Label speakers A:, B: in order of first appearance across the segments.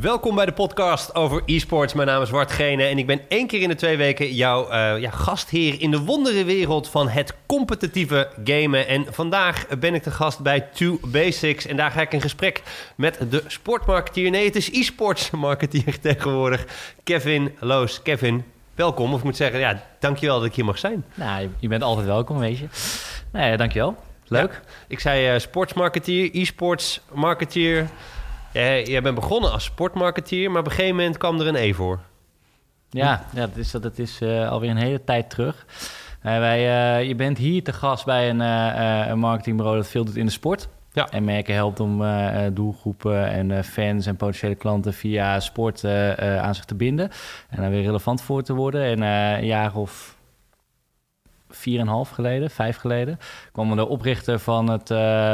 A: Welkom bij de podcast over e-sports. Mijn naam is Wart Gene en ik ben één keer in de twee weken jouw uh, ja, gastheer in de wonderenwereld van het competitieve gamen. En vandaag ben ik de gast bij Two Basics en daar ga ik in gesprek met de sportmarketeer. Nee, het is e-sports marketeer tegenwoordig, Kevin Loos. Kevin, welkom. Of ik moet zeggen, ja, dankjewel dat ik hier mag zijn.
B: Nou, je bent altijd welkom, weet je. Nee, dankjewel. Leuk.
A: ik zei uh, sportsmarketeer, e-sports marketeer. Jij, jij bent begonnen als sportmarketeer, maar op een gegeven moment kwam er een E voor.
B: Ja, ja dat is, dat is uh, alweer een hele tijd terug. Uh, wij, uh, je bent hier te gast bij een, een marketingbureau dat veel doet in de sport. Ja. En merken helpt om doelgroepen en fans en potentiële klanten via sport aan zich te binden. En daar weer relevant voor te worden. En een jaar of vier en half geleden, vijf geleden, kwam de oprichter van het,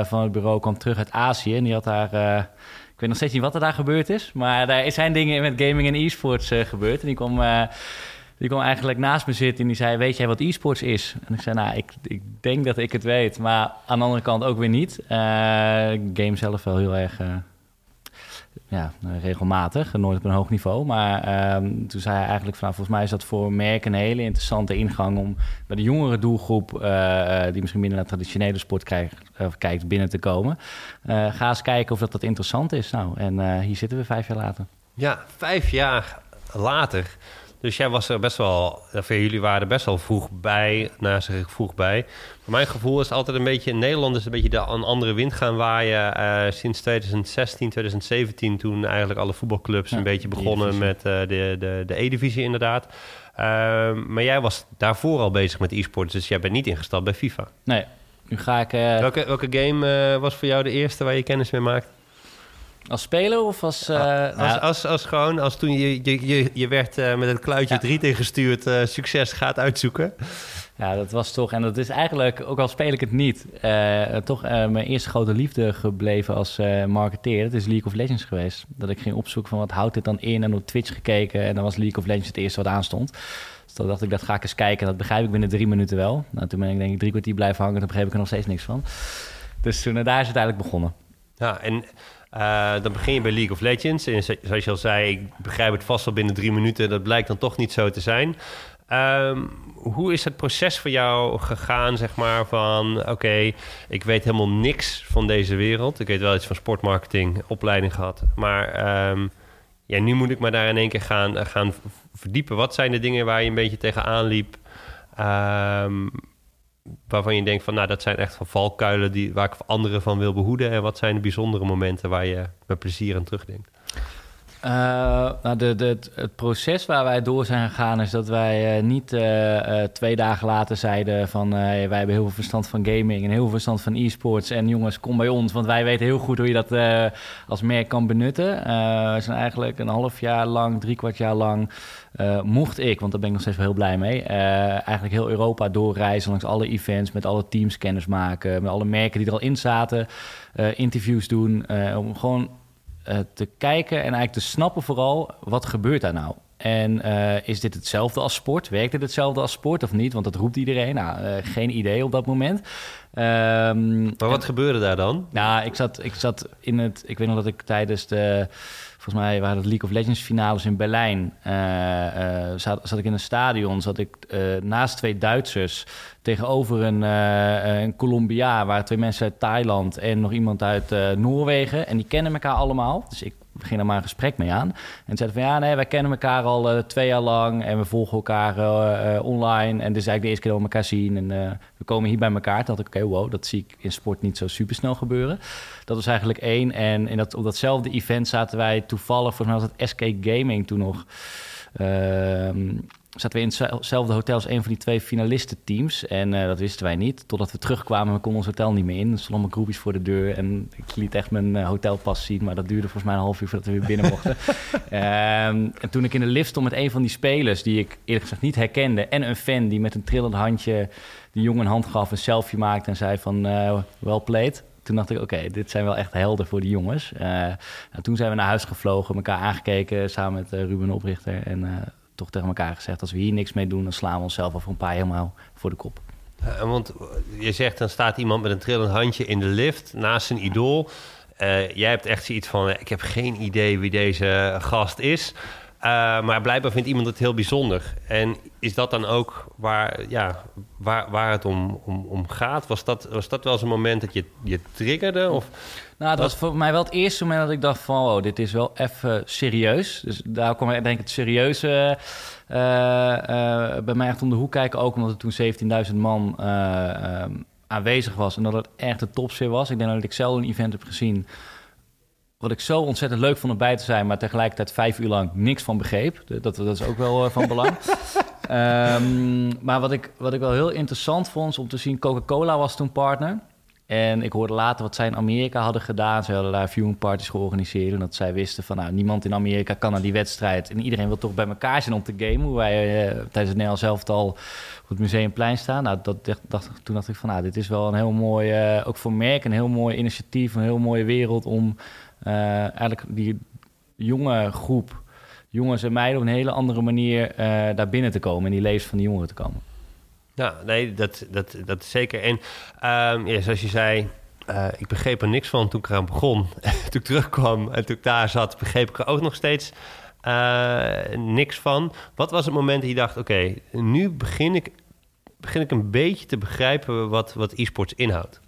B: van het bureau kwam terug uit Azië. En die had daar ik weet nog steeds niet wat er daar gebeurd is. Maar er zijn dingen met gaming en e-sports uh, gebeurd. En die kwam, uh, die kwam eigenlijk naast me zitten en die zei... weet jij wat e-sports is? En ik zei, nou, ik, ik denk dat ik het weet. Maar aan de andere kant ook weer niet. Uh, game zelf wel heel erg ja, regelmatig, nooit op een hoog niveau. Maar ehm, toen zei hij eigenlijk van, nou, volgens mij is dat voor merken een hele interessante ingang om bij de jongere doelgroep, uh, die misschien minder naar traditionele sport kijkt, binnen te komen. Ga eens kijken of dat, dat interessant is. Nou, en hier zitten we vijf jaar later.
A: Ja, vijf jaar later. Dus jij was er best wel, voor jullie waren best wel vroeg bij. Nou, zeg ik vroeg bij. Maar mijn gevoel is altijd een beetje, in Nederland is een beetje de, een andere wind gaan waaien. Uh, sinds 2016, 2017, toen eigenlijk alle voetbalclubs een beetje begonnen met uh, de, de, de E-divisie inderdaad. Uh, maar jij was daarvoor al bezig met e-sports, dus jij bent niet ingestapt bij FIFA.
B: Nee, nu ga ik...
A: welke, welke game was voor jou de eerste waar je kennis mee maakte?
B: Als speler of als... Uh,
A: als, als, als, als, gewoon, als toen je, je, je, je werd uh, met het kluitje ja. 3 tegengestuurd, uh, succes gaat uitzoeken.
B: Ja, dat was toch, en dat is eigenlijk, ook al speel ik het niet, toch mijn eerste grote liefde gebleven als marketeer. Dat is League of Legends geweest. Dat ik ging opzoeken van wat houdt dit dan in en op Twitch gekeken. En dan was League of Legends het eerste wat aanstond. Dus toen dacht ik, dat ga ik eens kijken. Dat begrijp ik binnen drie minuten wel. Nou, toen ben ik denk ik drie kwartier blijven hangen. Dan begreep ik er nog steeds niks van. Dus toen, daar is het eigenlijk begonnen.
A: Ja, en uh, dan begin je bij League of Legends. En zoals je al zei, ik begrijp het vast wel binnen drie minuten. Dat blijkt dan toch niet zo te zijn. Um, hoe is het proces voor jou gegaan, zeg maar, van... oké, ik weet helemaal niks van deze wereld. Ik weet wel iets van sportmarketing, opleiding gehad. Maar um, ja, nu moet ik me daar in één keer gaan, gaan verdiepen. Wat zijn de dingen waar je een beetje tegenaan liep? Um, waarvan je denkt van, nou, dat zijn echt van valkuilen die, waar ik anderen van wil behoeden? En wat zijn de bijzondere momenten waar je met plezier aan terugdenkt?
B: Uh, nou de, het proces waar wij door zijn gegaan is dat wij uh, niet uh, twee dagen later zeiden van wij hebben heel veel verstand van gaming en heel veel verstand van e-sports en jongens kom bij ons, want wij weten heel goed hoe je dat als merk kan benutten. we zijn eigenlijk een half jaar lang, drie kwart jaar lang mocht ik, want daar ben ik nog steeds wel heel blij mee, eigenlijk heel Europa doorreizen langs alle events, met alle teams kennis maken, met alle merken die er al in zaten, interviews doen, om gewoon te kijken en eigenlijk te snappen vooral wat gebeurt daar nou. En uh, is dit hetzelfde als sport? Werkt het hetzelfde als sport of niet? Want dat roept iedereen. Nou, uh, geen idee op dat moment.
A: Um, maar wat en, gebeurde daar dan?
B: Nou, ik zat, ik zat in het... Ik weet nog dat ik tijdens de... Volgens mij waren het League of Legends finales in Berlijn. Uh, zat, zat, ik in een stadion. Zat ik naast twee Duitsers tegenover een, een Colombiaan, waar twee mensen uit Thailand en nog iemand uit Noorwegen. En die kennen elkaar allemaal. Dus ik ging daar maar een gesprek mee aan. En zeiden van ja, nee, wij kennen elkaar al uh, twee jaar lang en we volgen elkaar online. En is eigenlijk de eerste keer dat we elkaar zien. En we komen hier bij elkaar. Toen ik, oké, wow, dat zie ik in sport niet zo super snel gebeuren. Dat was eigenlijk één. En in dat, op datzelfde event zaten wij toevallig, volgens mij was het SK Gaming toen nog. Ehm, zaten we in hetzelfde hotel als een van die twee finalistenteams. En uh, dat wisten wij niet. Totdat we terugkwamen, we konden ons hotel niet meer in. Er stonden allemaal groepjes voor de deur. En ik liet echt mijn uh, hotelpas zien. Maar dat duurde volgens mij een half uur voordat we weer binnen mochten. um, en toen ik in de lift stond met een van die spelers... die ik eerlijk gezegd niet herkende... en een fan die met een trillend handje die jongen een hand gaf... een selfie maakte en zei van uh, well played toen dacht ik, oké, okay, dit zijn wel echt helden voor die jongens. Uh, nou, toen zijn we naar huis gevlogen, elkaar aangekeken samen met uh, Ruben Oprichter. En uh, toch tegen elkaar gezegd... als we hier niks mee doen, dan slaan we onszelf voor een paar helemaal voor de kop.
A: Uh, want je zegt, dan staat iemand met een trillend handje in de lift naast zijn idool. jij hebt echt zoiets van: ik heb geen idee wie deze gast is. maar blijkbaar vindt iemand het heel bijzonder. En is dat dan ook waar, ja, waar, waar het om, om, om gaat? Was dat, was dat wel een moment dat je je triggerde? Of
B: nou, dat was voor mij wel het eerste moment dat ik dacht van... oh, dit is wel even serieus. Dus daar kwam ik denk ik het serieuze uh, uh, bij mij echt om de hoek kijken. Ook omdat er toen 17.000 man uh, aanwezig was. En dat het echt de topsfeer was. Ik denk dat ik zelf een event heb gezien... wat ik zo ontzettend leuk vond om bij te zijn... maar tegelijkertijd vijf uur lang niks van begreep. Dat, dat is ook wel van belang. um, maar wat ik, wat ik wel heel interessant vond om te zien... Coca-Cola was toen partner... En ik hoorde later wat zij in Amerika hadden gedaan. Ze hadden daar viewing parties georganiseerd. En dat zij wisten van, nou, niemand in Amerika kan naar die wedstrijd. En iedereen wil toch bij elkaar zijn om te gamen. Hoe wij uh, tijdens het Nederlands zelf al op het Museumplein staan. Nou, dat dacht, toen dacht ik van, nou, dit is wel een heel mooi, uh, ook voor merk, een heel mooi initiatief. Een heel mooie wereld om uh, eigenlijk die jonge groep, jongens en meiden, op een hele andere manier daar binnen te komen. En die levens van die jongeren te komen.
A: Ja, nee, dat, dat, dat is zeker. En um, ja, zoals je zei, uh, ik begreep er niks van toen ik eraan begon. toen ik terugkwam en toen ik daar zat, begreep ik er ook nog steeds uh, niks van. Wat was het moment dat je dacht, oké, okay, nu begin ik, begin ik een beetje te begrijpen wat, wat e-sports inhoudt?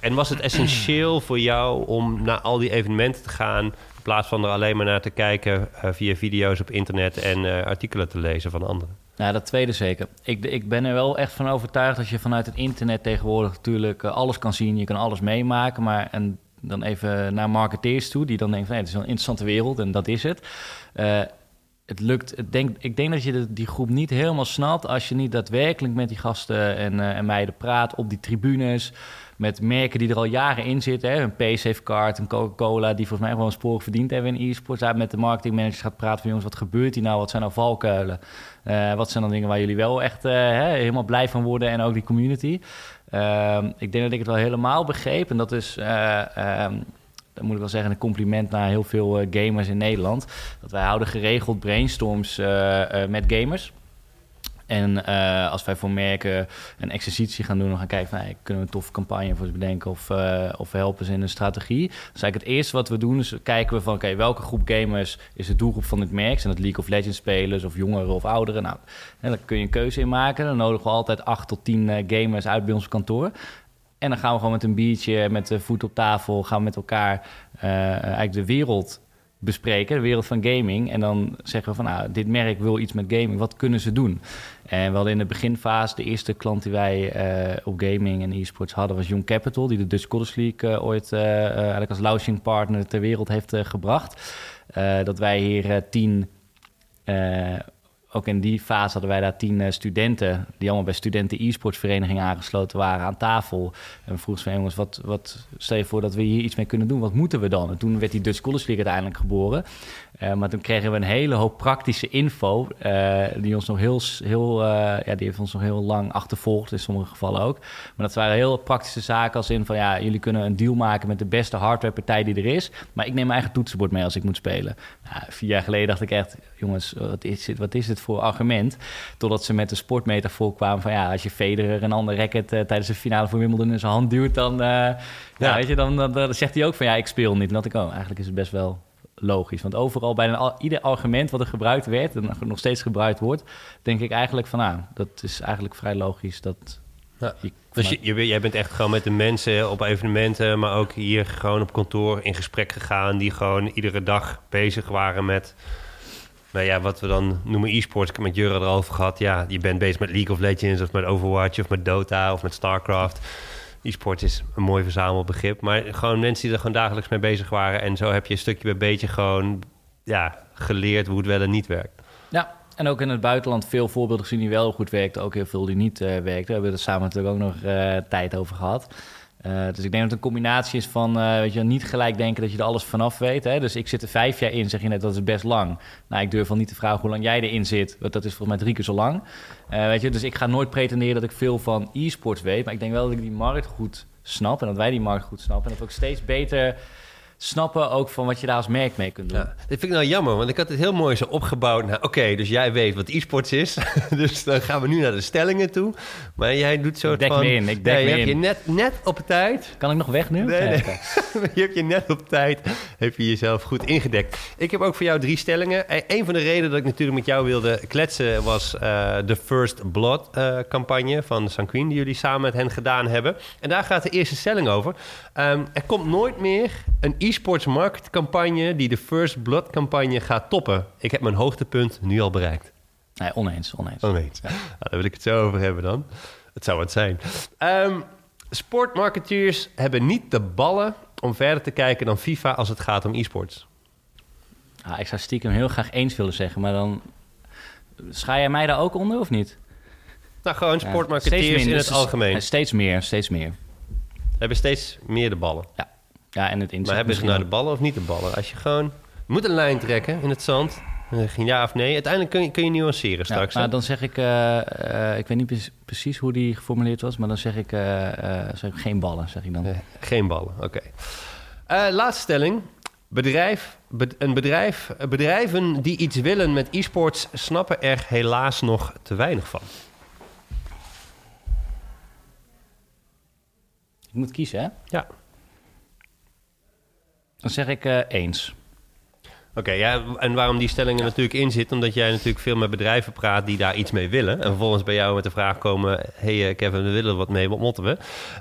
A: En was het essentieel voor jou om naar al die evenementen te gaan... in plaats van er alleen maar naar te kijken uh, via video's op internet en artikelen te lezen van anderen?
B: Nou, dat tweede zeker. Ik, ik ben er wel echt van overtuigd dat je vanuit het internet tegenwoordig natuurlijk eh, alles kan zien. Je kan alles meemaken, maar en dan even naar marketeers toe, die dan denken van hey, het is een interessante wereld en dat is het. Uh, het lukt, denk, ik denk dat je die groep niet helemaal snapt als je niet daadwerkelijk met die gasten en, uh, en meiden praat op die tribunes met merken die er al jaren in zitten. Hè? Een Paysafecard, een Coca-Cola, die volgens mij gewoon sporen verdiend hebben in e-sports. Daar met de marketingmanagers gaat praten van jongens, wat gebeurt hier nou? Wat zijn nou valkuilen? Uh, wat zijn dan dingen waar jullie wel echt uh, hè, helemaal blij van worden en ook die community? Uh, ik denk dat ik het wel helemaal begreep. En dat is, um, dan moet ik wel zeggen, een compliment naar heel veel gamers in Nederland. Dat wij houden geregeld brainstorms met gamers. En uh, als wij voor merken een exercitie gaan doen, dan gaan kijken van kunnen we een toffe campagne voor ze bedenken of, uh, of helpen ze in een strategie. Dus eigenlijk het eerste wat we doen is kijken we van oké, welke groep gamers is de doelgroep van dit merk? Zijn dat League of Legends spelers of jongeren of ouderen? Nou, daar kun je een keuze in maken. Dan nodigen we altijd acht tot tien uh, gamers uit bij ons kantoor. En dan gaan we gewoon met een biertje, met de voet op tafel, gaan we met elkaar eigenlijk de wereld bespreken, de wereld van gaming. En dan zeggen we van, nou, dit merk wil iets met gaming. Wat kunnen ze doen? En we hadden in de beginfase, de eerste klant die wij uh, op gaming en e-sports hadden... was Young Capital, die de Dutch College League uh, ooit uh, eigenlijk als launching partner ter wereld heeft gebracht. dat wij hier tien ook in die fase hadden wij daar tien uh, studenten... die allemaal bij studenten e-sportsverenigingen aangesloten waren aan tafel. En we vroegen van jongens, wat, wat stel je voor dat we hier iets mee kunnen doen? Wat moeten we dan? En toen werd die Dutch College League uiteindelijk geboren. Uh, maar toen kregen we een hele hoop praktische info... Uh, die ons nog heel, heel ja, die heeft ons nog heel lang achtervolgd, in sommige gevallen ook. Maar dat waren heel praktische zaken als in van... ja, jullie kunnen een deal maken met de beste hardwarepartij die er is... maar ik neem mijn eigen toetsenbord mee als ik moet spelen. Nou, vier jaar geleden dacht ik echt, jongens, wat is dit, wat is dit voor argument? Totdat ze met de sportmetafoor kwamen van... ja, als je Federer een ander racket uh, tijdens de finale voor Wimbledon in zijn hand duwt... dan, uh, ja. ja. weet je, dan, dan, dan, zegt hij ook van ja, ik speel niet. En dat ik, oh, eigenlijk is het best wel logisch. Want overal, bij een, ieder argument wat er gebruikt werd... en nog steeds gebruikt wordt... denk ik eigenlijk van, nou, dat is eigenlijk vrij logisch dat...
A: Ja. Dus je, je, jij bent echt gewoon met de mensen op evenementen, maar ook hier gewoon op kantoor in gesprek gegaan, die gewoon iedere dag bezig waren met nou ja, wat we dan noemen e-sports. Ik heb met Jurre erover gehad. Ja, je bent bezig met League of Legends of met Overwatch of met Dota of met StarCraft. E-sport is een mooi verzamelbegrip. Maar gewoon mensen die er gewoon dagelijks mee bezig waren. En zo heb je stukje bij beetje gewoon ja, geleerd hoe het wel en niet werkt.
B: Ja, en ook in het buitenland veel voorbeelden gezien die wel goed werkten. Ook heel veel die niet uh, werkten. We hebben er samen natuurlijk ook nog uh, tijd over gehad. Uh, dus ik denk dat het een combinatie is van uh, weet je, niet gelijk denken dat je er alles vanaf weet. Hè? Dus ik zit er vijf jaar in, zeg je net, dat is best lang. Nou, ik durf wel niet te vragen hoe lang jij erin zit, want dat is volgens mij drie keer zo lang. Uh, weet je, dus ik ga nooit pretenderen dat ik veel van e-sports weet, maar ik denk wel dat ik die markt goed snap en dat wij die markt goed snappen. En dat we ook steeds beter snappen ook van wat je daar als merk mee kunt doen.
A: Ja, dit vind ik nou jammer, want ik had het heel mooi zo opgebouwd. Nou, Oké, dus jij weet wat e-sports is. dus dan gaan we nu naar de stellingen toe. Maar jij doet zo
B: Ik dek
A: van...
B: me in, ik dek me
A: je hebt
B: in.
A: je net, net op tijd...
B: Kan ik nog weg nu?
A: Nee, je hebt je net op tijd heb je jezelf goed ingedekt. Ik heb ook voor jou drie stellingen. E- Een van de redenen dat ik natuurlijk met jou wilde kletsen... was eh, de First Blood eh, campagne van Sanquin... die jullie samen met hen gedaan hebben. En daar gaat de eerste stelling over. Ehm, er komt nooit meer een e-sports marketcampagne... die de First Blood campagne gaat toppen. Ik heb mijn hoogtepunt nu al bereikt.
B: Nee, oneens, oneens.
A: Oneens. Nou, daar wil ik het zo over hebben dan. Het zou het zijn. Ehm, sportmarketeers hebben niet de ballen om verder te kijken dan FIFA als het gaat om e-sports.
B: Ah, ik zou stiekem heel graag eens willen zeggen, maar dan... Schaar jij mij daar ook onder of niet?
A: Nou, gewoon
B: Ja,
A: sportmarketeers in het
B: dus-
A: algemeen
B: Steeds meer, steeds meer.
A: Hebben steeds meer de ballen.
B: Ja, ja en het inzicht
A: Maar hebben ze nou de ballen of niet de ballen? Als je gewoon... Moet een lijn trekken in het zand. Geen ja of nee. Uiteindelijk kun je, kun je nuanceren
B: Ja,
A: straks. hè?
B: nou, dan zeg ik, eh, eh, ik weet niet pre- precies hoe die geformuleerd was, maar dan zeg ik, eh, zeg ik geen ballen, zeg ik dan.
A: Geen ballen, oké. Laatste stelling. Bedrijf, bed- een bedrijf, bedrijven die iets willen met e-sports snappen er helaas nog te weinig van.
B: Ik moet kiezen, hè?
A: Ja.
B: Dan zeg ik eh, eens.
A: Oké, ja, en waarom die stelling er natuurlijk in zit, omdat jij natuurlijk veel met bedrijven praat die daar iets mee willen. En vervolgens bij jou met de vraag komen: hey eh, Kevin, we willen er wat mee, wat motten we?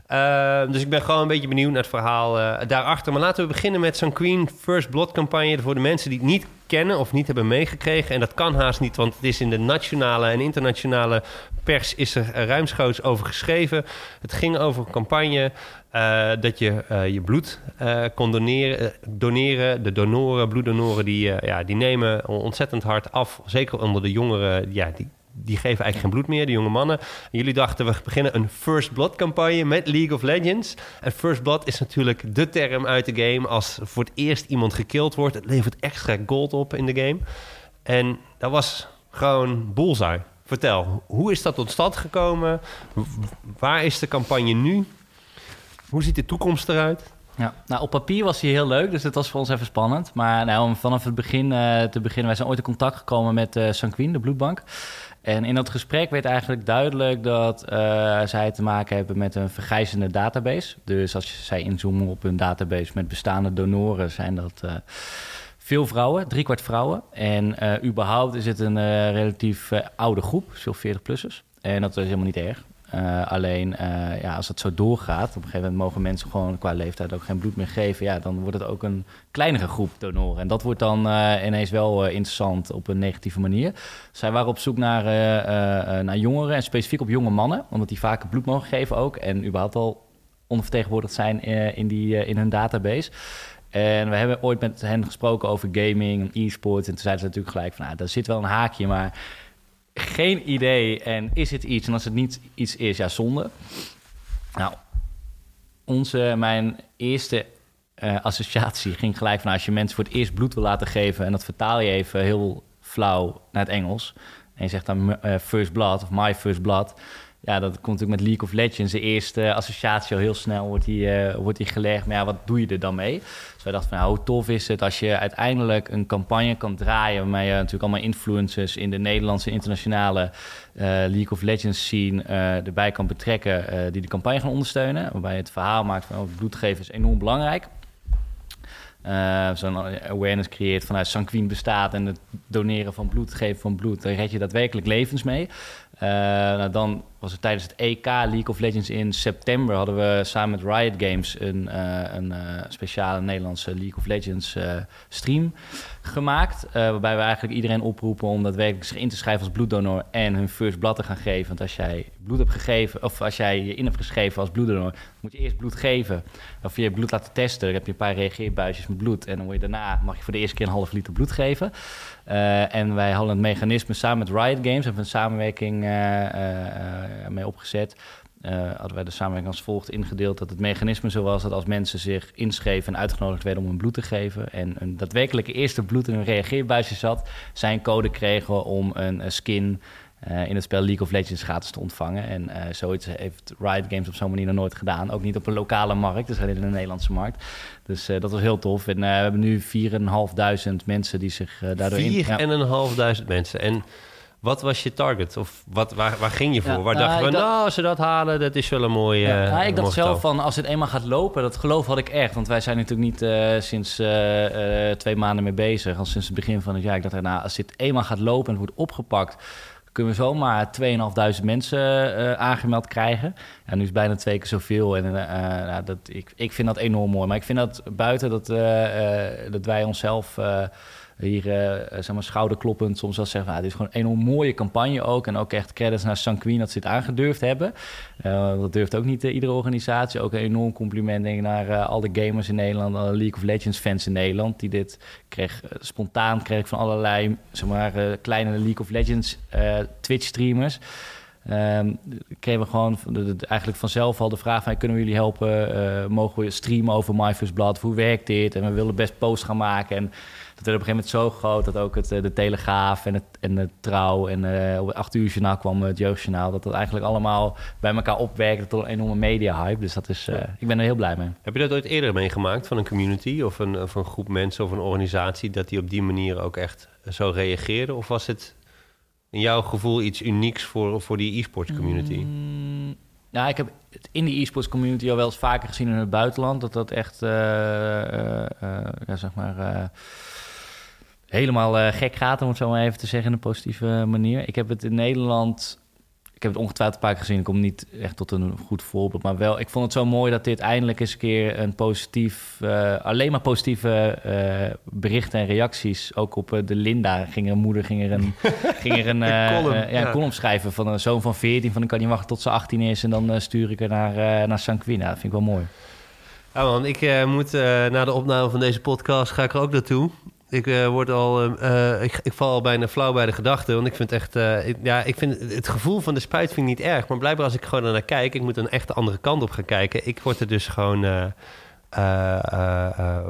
A: Eh, dus ik ben gewoon een beetje benieuwd naar het verhaal eh, daarachter. Maar laten we beginnen met zo'n Queen First Blood campagne voor de mensen die het niet kennen of niet hebben meegekregen. En dat kan haast niet, want het is in de nationale en internationale pers is er eh, ruimschoots over geschreven. Het ging over een campagne eh, dat je eh, je bloed eh, kon doneren, doneren. De donoren, bloeddonoren, die, ja, die nemen ontzettend hard af. Zeker onder de jongeren, ja, die, die geven eigenlijk geen bloed meer, de jonge mannen. En jullie dachten, we beginnen een First Blood campagne met League of Legends. En First Blood is natuurlijk de term uit de game. Als voor het eerst iemand gekild wordt, het levert extra gold op in de game. En dat was gewoon bullseye. Vertel, hoe is dat tot stand gekomen? Waar is de campagne nu? Hoe ziet de toekomst eruit?
B: Ja, nou op papier was hij heel leuk, dus dat was voor ons even spannend. Maar nou, om vanaf het begin eh, te beginnen, wij zijn ooit in contact gekomen met eh Sanquin, de bloedbank. En in dat gesprek werd eigenlijk duidelijk dat eh, zij te maken hebben met een vergrijzende database. Dus als zij inzoomen op hun database met bestaande donoren, zijn dat veel vrouwen, driekwart vrouwen. En eh, überhaupt is het een eh, relatief eh, oude groep, veel 40-plussers. En dat is helemaal niet erg. Alleen ja, als het zo doorgaat, op een gegeven moment mogen mensen gewoon qua leeftijd ook geen bloed meer geven. Ja, dan wordt het ook een kleinere groep donoren. En dat wordt dan ineens wel interessant op een negatieve manier. Zij waren op zoek naar, naar jongeren en specifiek op jonge mannen, omdat die vaker bloed mogen geven ook. En überhaupt al ondervertegenwoordigd zijn in, die, in hun database. En we hebben ooit met hen gesproken over gaming en e-sport. En toen zeiden ze natuurlijk gelijk van, nou, daar zit wel een haakje, maar geen idee. En is het iets? En als het niet iets is, ja, zonde. Nou, onze, mijn eerste eh, associatie ging gelijk van... als je mensen voor het eerst bloed wil laten geven... en dat vertaal je even heel flauw naar het Engels... en je zegt dan eh, first blood of my first blood... ja, dat komt natuurlijk met League of Legends. De eerste associatie al heel snel wordt die, eh, wordt die gelegd. Maar ja, wat doe je er dan mee? Dus wij dachten van, nou, hoe tof is het als je uiteindelijk een campagne kan draaien... waarmee je natuurlijk allemaal influencers in de Nederlandse internationale eh, League of Legends scene eh, erbij kan betrekken... die de campagne gaan ondersteunen. Waarbij je het verhaal maakt van, oh, bloedgeven is enorm belangrijk. Eh, Zo'n awareness creëert vanuit Sanquin bestaat... en het doneren van bloed, geven van bloed... daar red je daadwerkelijk levens mee. Eh, nou, dan was het tijdens het EK League of Legends in september... hadden we samen met Riot Games een, eh, een eh, speciale Nederlandse League of Legends stream gemaakt. waarbij we eigenlijk iedereen oproepen om daadwerkelijk zich in te schrijven als bloeddonor... en hun first blood te gaan geven. Want als jij bloed hebt gegeven, of als jij je in hebt geschreven als bloeddonor... moet je eerst bloed geven. Of je bloed laten testen. Dan heb je een paar reageerbuisjes met bloed. En dan word je daarna, mag je voor de eerste keer een half liter bloed geven... Uh, en wij hadden het mechanisme samen met Riot Games, hebben we een samenwerking uh, uh, mee opgezet. hadden wij de samenwerking als volgt ingedeeld dat het mechanisme zo was dat als mensen zich inschreven en uitgenodigd werden om hun bloed te geven en een daadwerkelijke eerste bloed in hun reageerbuisje zat, zij een code kregen om een skin in het spel League of Legends gratis te ontvangen. En zoiets heeft Riot Games op zo'n manier nog nooit gedaan. Ook niet op een lokale markt, dus alleen in de Nederlandse markt. Dus dat was heel tof. En we hebben nu 4.500 mensen die zich daardoor...
A: 4.500 mensen. En wat was je target? Of wat, waar, waar ging je voor? waar dacht je van, nou, als ze dat halen, dat is wel een mooie... Ja,
B: nou, ik dacht zelf van, als het eenmaal gaat lopen, dat geloof had ik echt. Want wij zijn natuurlijk niet uh, sinds uh, twee maanden mee bezig. Al sinds het begin van het jaar. Ik dacht, nou, als dit eenmaal gaat lopen en het wordt opgepakt... kunnen we zomaar 2.500 mensen aangemeld krijgen. En nu is bijna twee keer zoveel. En nou, dat, ik, ik vind dat enorm mooi. Maar ik vind dat buiten dat, dat wij onszelf hier uh, zeg maar schouderkloppend soms wel zeggen... Ah, dit is gewoon een mooie campagne ook. En ook echt credits naar Sanquin dat ze dit aangedurfd hebben. Uh, dat durft ook niet iedere organisatie. Ook een enorm compliment denk ik, naar al de gamers in Nederland... alle League of Legends fans in Nederland. Die dit kreeg, spontaan kreeg van allerlei zeg maar, kleine League of Legends Twitch streamers... Um, kregen we gewoon eigenlijk vanzelf al de vraag van... kunnen we jullie helpen? mogen we streamen over My First Blood? Hoe werkt dit? En we willen best posts gaan maken. En dat werd op een gegeven moment zo groot dat ook het, eh, de Telegraaf en het, en de Trouw en uh, op het 8 uur journaal kwam het Jeugdjournaal. Dat dat eigenlijk allemaal bij elkaar opwerkte tot een enorme media-hype. Dus dat is, uh, ik ben er heel blij mee.
A: Heb je dat ooit eerder meegemaakt van een community of een, of een groep mensen of een organisatie dat die op die manier ook echt zo reageerde? Of was het in jouw gevoel iets unieks voor, voor die e-sports community?
B: Mm, ja, ik heb het in die e-sports community al wel eens vaker gezien in het buitenland. Dat dat echt, ja, zeg maar helemaal uh, gek gaat, om het zo maar even te zeggen in een positieve manier. Ik heb het in Nederland, ik heb het ongetwijfeld een paar keer gezien. Ik kom niet echt tot een goed voorbeeld, maar wel. Ik vond het zo mooi dat dit eindelijk eens een keer een positief, uh, alleen maar positieve uh, berichten en reacties. Ook op de Linda ging een moeder, ging er een, ging er een, column, ja, ja. een column schrijven van een zoon van 14. Van ik kan niet wachten tot ze 18 is en dan stuur ik er naar, naar Sanquina. Dat vind ik wel mooi.
A: Ja man, ik moet na de opname van deze podcast ga ik er ook naartoe. Ik uh, word al, uh, ik, ik, val al bijna flauw bij de gedachte. Want ik vind echt, uh, ik, ja, ik vind het gevoel van de spuit vind ik niet erg. Maar blijkbaar als ik gewoon naar kijk, ik moet een echt de andere kant op gaan kijken. Ik word er dus gewoon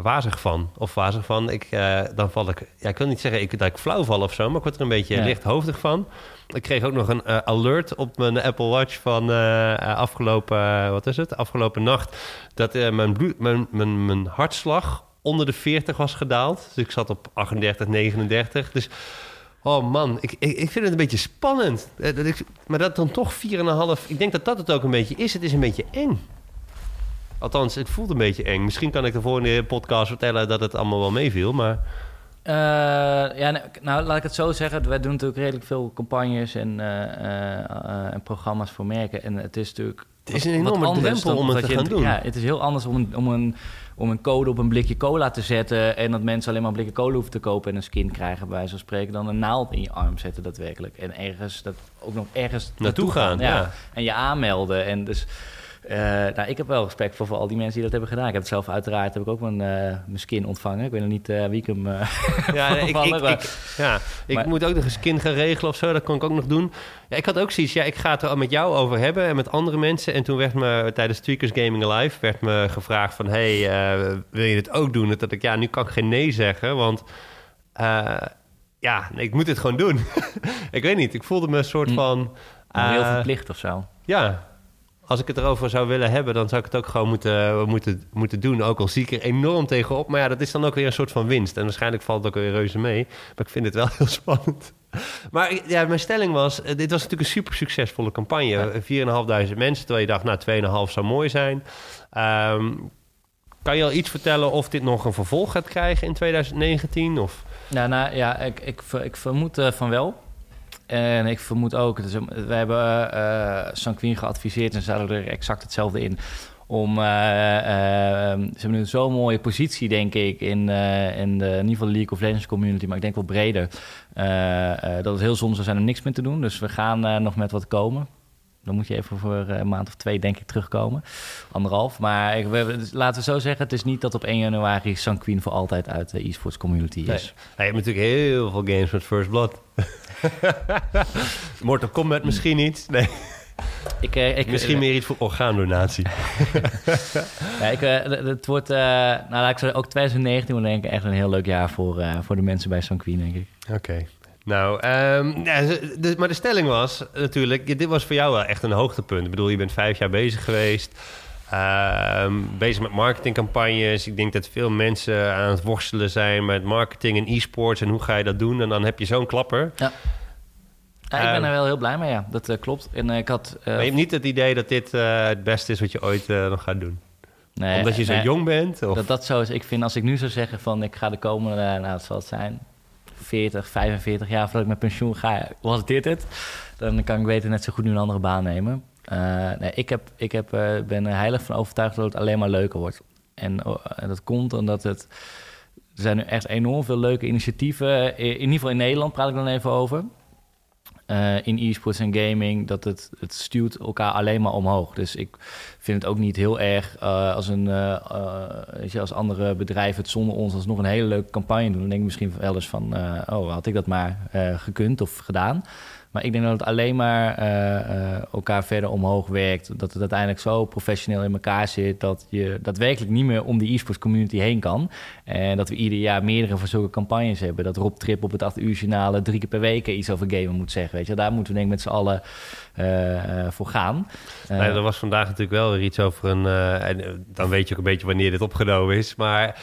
A: wazig van. Of wazig van. Ik, dan val ik, ja, ik wil niet zeggen ik, dat ik flauw val of zo, maar ik word er een beetje ja. lichthoofdig van. Ik kreeg ook nog een alert op mijn Apple Watch van afgelopen, wat is het? Afgelopen nacht. Dat mijn, bloed, mijn, mijn, mijn hartslag onder de 40 was gedaald. Dus ik zat op 38, 39. Dus oh man, ik, ik, ik vind het een beetje spannend. Eh, dat ik, maar dat dan toch 4,5. Ik denk dat dat het ook een beetje is. Het is een beetje eng. Althans, het voelt een beetje eng. Misschien kan ik de volgende podcast vertellen dat het allemaal wel meeviel, maar...
B: Uh, ja, nou laat ik het zo zeggen. Wij doen natuurlijk redelijk veel campagnes en, uh, uh, en programma's voor merken. En het is natuurlijk.
A: Het is een enorme drempel om het te gaan doen.
B: Ja, het is heel anders om een, om een om een code op een blikje cola te zetten... en dat mensen alleen maar blikken cola hoeven te kopen... en een skin krijgen, bij wijze van spreken... dan een naald in je arm zetten daadwerkelijk. En ergens, dat ook nog ergens
A: naartoe, gaan. ja.
B: En je aanmelden. En dus... Uh, nou, ik heb wel respect voor, voor al die mensen die dat hebben gedaan. Ik heb het zelf uiteraard heb ik ook mijn, uh, mijn skin ontvangen. Ik weet nog niet uh, wie ik hem
A: ja, ik, ik, ik, ja, ik moet ook nog een skin gaan regelen of zo. Dat kan ik ook nog doen. Ja, ik had ook zoiets. Ja, ik ga het er met jou over hebben en met andere mensen. En toen werd me tijdens Tweakers Gaming Live werd me gevraagd van... hey, wil je dit ook doen? Dat ik, ja, nu kan ik geen nee zeggen, want... ja, ik moet dit gewoon doen. ik weet niet, ik voelde me een soort hm. van...
B: heel verplicht of zo.
A: Ja, als ik het erover zou willen hebben, dan zou ik het ook gewoon moeten, moeten, moeten doen. Ook al zie ik er enorm tegenop. Maar ja, dat is dan ook weer een soort van winst. En waarschijnlijk valt het ook weer reuze mee. Maar ik vind het wel heel spannend. Maar ja, mijn stelling was, eh, dit was natuurlijk een super succesvolle campagne. 4.500 mensen, terwijl je dacht, nou 2,5 zou mooi zijn. Um, kan je al iets vertellen of dit nog een vervolg gaat krijgen in 2019? Of?
B: Nou, nou ja, ik, ik, ik vermoed uh, van wel. En ik vermoed ook, dus, we hebben uh, Sanquin geadviseerd en ze er exact hetzelfde in. Om, uh, ze hebben nu zo'n mooie positie, denk ik, in, in, de, in ieder geval de League of Legends community, maar ik denk wel breder. dat het heel zonde zou zijn om niks meer te doen. Dus we gaan nog met wat komen. Dan moet je even voor een maand of twee, denk ik, terugkomen. Anderhalf. Maar ik, laten we zo zeggen, het is niet dat op 1 januari Sanquin voor altijd uit de e-sports community is. Nee.
A: je hebt natuurlijk heel veel games met First Blood. Mortal Kombat misschien niet. Nee. Ik, uh, ik, Misschien uh, meer iets voor orgaandonatie.
B: ja, ik, uh, het wordt, nou laat ik zeggen, ook 2019 wordt denk ik echt een heel leuk jaar voor, voor de mensen bij Sanquin, denk ik.
A: Oké. Nou, ehm, ja, maar de stelling was natuurlijk... Dit was voor jou wel echt een hoogtepunt. Ik bedoel, je bent vijf jaar bezig geweest... Ehm, bezig met marketingcampagnes. Ik denk dat veel mensen aan het worstelen zijn met marketing en e-sports en hoe ga je dat doen. En dan heb je zo'n klapper.
B: Ja. Ja, ik ben
A: Ehm,
B: er wel heel blij mee, ja. Dat eh, klopt. En eh, ik had... eh,
A: Maar je hebt niet het idee dat dit het beste is wat je ooit nog gaat doen.
B: nee,
A: Omdat je zo
B: nee,
A: jong bent? Of?
B: Dat dat zo is. Ik vind als ik nu zou zeggen van ik ga de komende, nou het zal het zijn, 40, 45 jaar voordat ik met pensioen ga, was dit het? Dan kan ik beter net zo goed nu een andere baan nemen. Eh, nee, ik heb, ik heb, eh, ben er heilig van overtuigd dat het alleen maar leuker wordt. En, oh, en dat komt omdat het... Er zijn nu echt enorm veel leuke initiatieven. In ieder geval in Nederland praat ik dan even over. Eh, in e-sports en gaming, dat het, het stuwt elkaar alleen maar omhoog. Dus ik vind het ook niet heel erg eh, als, een, eh, eh, als andere bedrijven het zonder ons alsnog een hele leuke campagne doen. Dan denk ik misschien wel eens van, eh, oh, had ik dat maar eh, gekund of gedaan. Maar ik denk dat het alleen maar eh, eh, elkaar verder omhoog werkt. Dat het uiteindelijk zo professioneel in elkaar zit... dat je daadwerkelijk niet meer om die e-sports community heen kan. En dat we ieder jaar meerdere van zulke campagnes hebben. Dat Rob Trip op het 8 uur journaal drie keer per week iets over gamen moet zeggen. Weet je? Daar moeten we denk ik met z'n allen eh, voor gaan.
A: Nee, er was vandaag natuurlijk wel weer iets over een... en dan weet je ook een beetje wanneer dit opgenomen is. Maar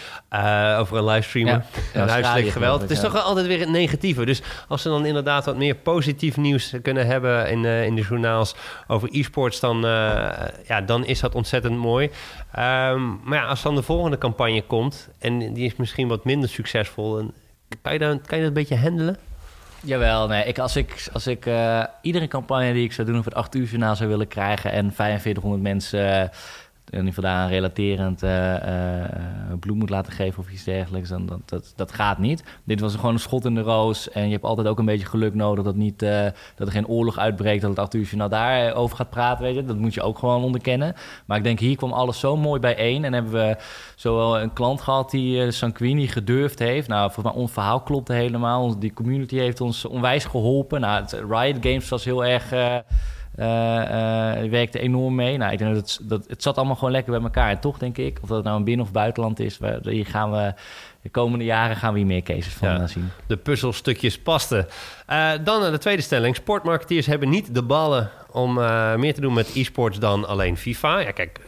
A: over een livestreamer.
B: Ja, Australië
A: huiselijk geweld. Het is toch altijd weer het negatieve. Dus als ze dan inderdaad wat meer positief nieuws kunnen hebben... in, eh, in de journaals over e-sports... Dan, eh, ja, dan is dat ontzettend mooi. Ehm, maar ja, als dan de volgende campagne komt... en die is misschien wat minder succesvol... dan kan, je dan, kan je dat een beetje handelen?
B: Jawel, nee. Ik, als ik, als ik eh, iedere campagne die ik zou doen op het 8 uur journaal zou willen krijgen en 4500 mensen in ieder relaterend eh, eh, bloed moet laten geven of iets dergelijks, dan dat, dat, dat gaat niet. Dit was gewoon een schot in de roos en je hebt altijd ook een beetje geluk nodig dat, niet, eh, dat er geen oorlog uitbreekt, dat het 8 uur journaal daarover gaat praten, weet je. Dat moet je ook gewoon onderkennen. Maar ik denk, hier kwam alles zo mooi bijeen en hebben we zowel een klant gehad die Sanquini gedurfd heeft. Nou, volgens mij ons verhaal klopte helemaal. Die community heeft ons onwijs geholpen. Nou, het Riot Games was heel erg... eh, werkte enorm mee. Nou, ik denk dat het, dat het zat allemaal gewoon lekker bij elkaar. En toch denk ik, of dat het nou een binnen- of buitenland is, waar, hier gaan we de komende jaren gaan we hier meer cases van
A: Ja.
B: eh, zien.
A: de puzzelstukjes pasten. Dan de tweede stelling. Sportmarketeers hebben niet de ballen om meer te doen met e-sports dan alleen FIFA. Ja, kijk,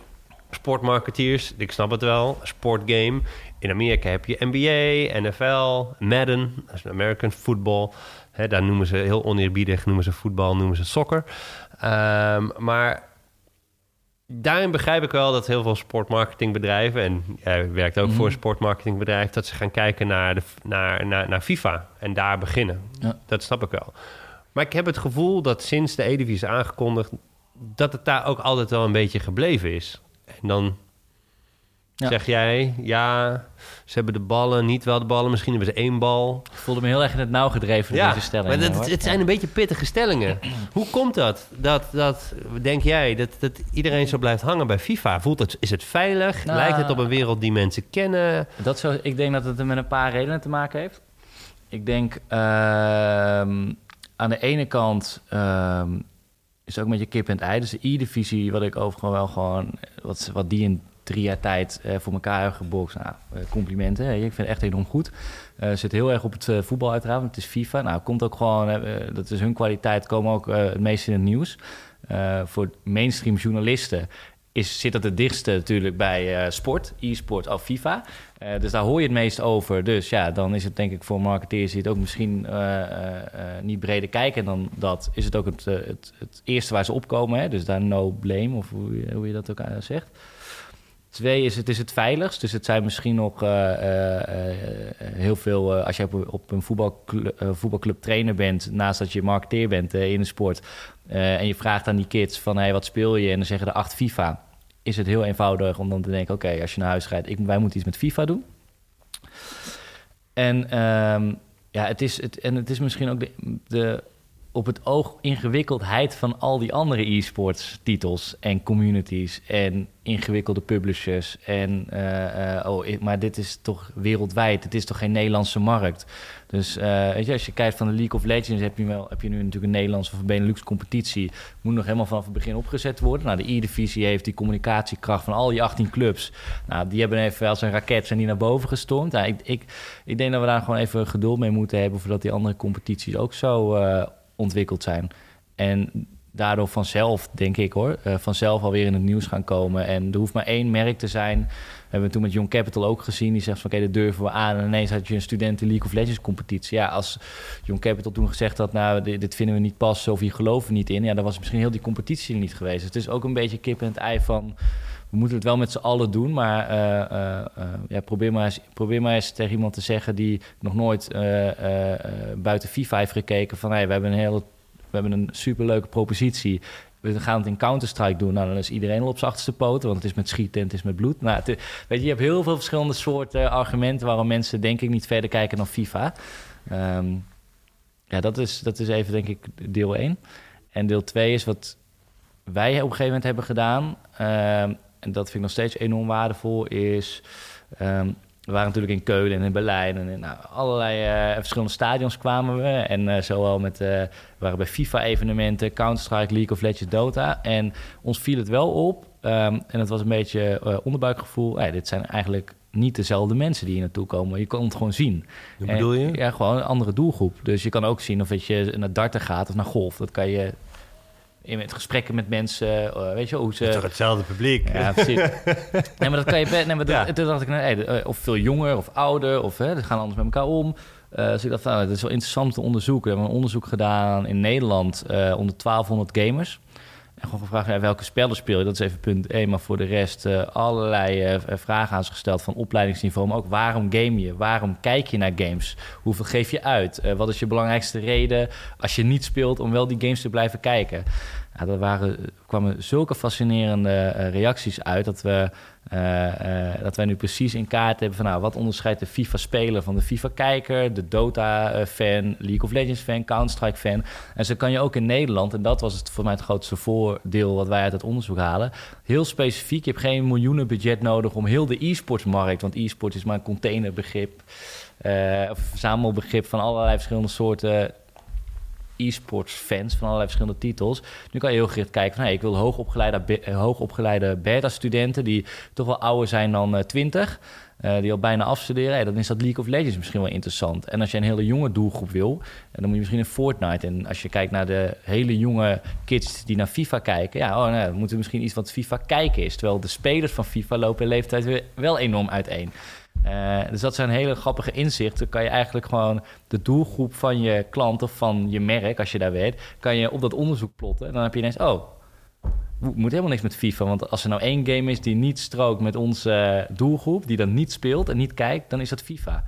A: sportmarketeers, ik snap het wel, sportgame. In Amerika heb je NBA, NFL, Madden, dat is American football. Daar noemen ze heel oneerbiedig, noemen ze voetbal, noemen ze soccer. Ehm, maar daarin begrijp ik wel dat heel veel sportmarketingbedrijven... en jij werkt ook
B: Mhm.
A: voor een sportmarketingbedrijf... dat ze gaan kijken naar, de, naar, naar, naar FIFA en daar beginnen.
B: Ja.
A: Dat snap ik wel. Maar ik heb het gevoel dat sinds de Edivisie is aangekondigd... dat het daar ook altijd wel een beetje gebleven is. En dan
B: Ja.
A: zeg jij, ja, ze hebben de ballen, niet wel de ballen. Misschien hebben ze één bal.
B: Ik voelde me heel erg in het nauw gedreven door
A: Ja,
B: deze stelling.
A: maar dat,
B: hoor.
A: het zijn een beetje pittige stellingen. Hoe komt dat? Dat, dat denk jij, dat, dat iedereen zo blijft hangen bij FIFA? Voelt het, is het veilig?
B: Nou,
A: Lijkt het op een wereld die mensen kennen?
B: Dat zo, ik denk dat het er met een paar redenen te maken heeft. Ik denk ehm, aan de ene kant ehm, is ook met je kip en het ei. Dus de E-divisie, wat ik overigens wel gewoon, wat, wat die in drie jaar tijd eh, voor elkaar hebben gebokst. Nou, eh, complimenten. Ik vind het echt enorm goed. Eh zit heel erg op het voetbal uiteraard, het is FIFA. Nou, komt ook gewoon, dat is hun kwaliteit, komen ook het meest in het nieuws. Voor mainstream journalisten is, zit dat het dichtste natuurlijk bij sport, e-sport of FIFA. Dus daar hoor je het meest over. Dus ja, dan is het denk ik voor marketeers die het ook misschien niet breder kijken dan dat, is het ook het, het, het eerste waar ze opkomen. Hè? Dus daar no blame, of hoe, hoe je dat ook zegt. Twee is het is het veiligst. Dus het zijn misschien nog eh, eh, eh, heel veel... als je op, op een voetbalclub, voetbalclub trainer bent... naast dat je marketeer bent in de sport... en je vraagt aan die kids van... Hey, wat speel je? En dan zeggen de acht FIFA... is het heel eenvoudig om dan te denken... oké, als je naar huis gaat, wij moeten iets met FIFA doen. En, ehm, ja, het is, het, en het is misschien ook de op het oog ingewikkeldheid van al die andere e-sports titels en communities en ingewikkelde publishers. En, uh, oh, maar dit is toch wereldwijd, het is toch geen Nederlandse markt. Dus uh, weet je, als je kijkt van de League of Legends, heb je, wel, heb je nu natuurlijk een Nederlandse of Benelux competitie. Moet nog helemaal vanaf het begin opgezet worden. Nou, de E-divisie heeft die communicatiekracht van al die 18 clubs. Nou, die hebben even als een raket zijn die naar boven gestormd. Nou, ik, ik, ik denk dat we daar gewoon even geduld mee moeten hebben, voordat die andere competities ook zo ontwikkeld zijn. En daardoor vanzelf, denk ik hoor, uh, vanzelf alweer in het nieuws gaan komen. En er hoeft maar één merk te zijn. We hebben toen met Young Capital ook gezien. Die zegt van oké, okay, dat durven we aan. En ineens had je een studenten League of Legends competitie. Ja, als Young Capital toen gezegd had, nou, dit, vinden we niet passen of hier geloven we niet in. Ja, dan was misschien heel die competitie niet geweest. Het is ook een beetje kip en het ei van we moeten het wel met z'n allen doen. Maar uh, uh, ja, probeer, maar eens, probeer maar eens tegen iemand te zeggen die nog nooit buiten FIFA heeft gekeken. Van hey, we hebben een hele we hebben een superleuke propositie. We gaan het in Counter-Strike doen. Nou, dan is iedereen al op zijn achterste poten, want het is met schieten en het is met bloed. Nou, weet je, je hebt heel veel verschillende soorten argumenten waarom mensen denk ik niet verder kijken dan FIFA. Ehm, ja, dat is, dat is even denk ik deel 1. En deel 2 is wat wij op een gegeven moment hebben gedaan. Ehm, en dat vind ik nog steeds enorm waardevol, is... Ehm, we waren natuurlijk in Keulen en in Berlijn en in nou, allerlei uh, verschillende stadions kwamen we. En uh, zowel met, uh, we waren bij FIFA-evenementen, Counter-Strike, League of Legends, Dota. En ons viel het wel op, um, en het was een beetje onderbuikgevoel. Hey, dit zijn eigenlijk niet dezelfde mensen die hier naartoe komen. Je kan het gewoon zien.
A: Hoe bedoel je?
B: ja, gewoon een andere doelgroep. Dus je kan ook zien of je naar darten gaat of naar golf. Dat kan je in het gesprekken met mensen, uh, weet je hoe ze...
A: Het is toch hetzelfde publiek?
B: Ja, precies. nee, maar dat kan je... Nee, maar dat, toen dacht ik, nee, eh, of veel jonger of ouder, of hè, dat gaan anders met elkaar om. Uh, dus ik dacht, nou, het is wel interessant te onderzoeken. We hebben een onderzoek gedaan in Nederland uh, onder 1200 gamers. Gewoon gevraagd, ja, welke spellen speel je? Dat is even punt 1. Maar voor de rest uh, allerlei uh, vragen aan ze gesteld van opleidingsniveau. Maar ook waarom game je? Waarom kijk je naar games? Hoeveel geef je uit? Wat is je belangrijkste reden als je niet speelt om wel die games te blijven kijken? Ja, er waren, kwamen zulke fascinerende reacties uit dat we dat wij nu precies in kaart hebben van nou, wat onderscheidt de FIFA-speler van de FIFA-kijker, de Dota-fan, League of Legends-fan, Counter-Strike-fan. En zo kan je ook in Nederland, en dat was het voor mij het grootste voordeel wat wij uit het onderzoek halen, heel specifiek. Je hebt geen miljoenen budget nodig om heel de e-sportsmarkt, want e-sport is maar een containerbegrip, uh, of een verzamelbegrip van allerlei verschillende soorten e-sports fans van allerlei verschillende titels. Nu kan je heel gericht kijken van hey, ik wil hoogopgeleide, eh, hoogopgeleide beta-studenten die toch wel ouder zijn dan uh, 20. Uh, die al bijna afstuderen, hey, dan is dat League of Legends misschien wel interessant. En als je een hele jonge doelgroep wil, dan moet je misschien in Fortnite. En als je kijkt naar de hele jonge kids die naar FIFA kijken, ja, oh, nou, dan moeten we misschien iets wat FIFA kijken is. Terwijl de spelers van FIFA lopen in leeftijd weer wel enorm uiteen. Uh, dus dat zijn hele grappige inzichten. Kan je eigenlijk gewoon de doelgroep van je klant of van je merk, als je daar weet, kan je op dat onderzoek plotten. En dan heb je ineens, oh, moet helemaal niks met FIFA. Want als er nou één game is die niet strookt met onze doelgroep, die dan niet speelt en niet kijkt, dan is dat FIFA.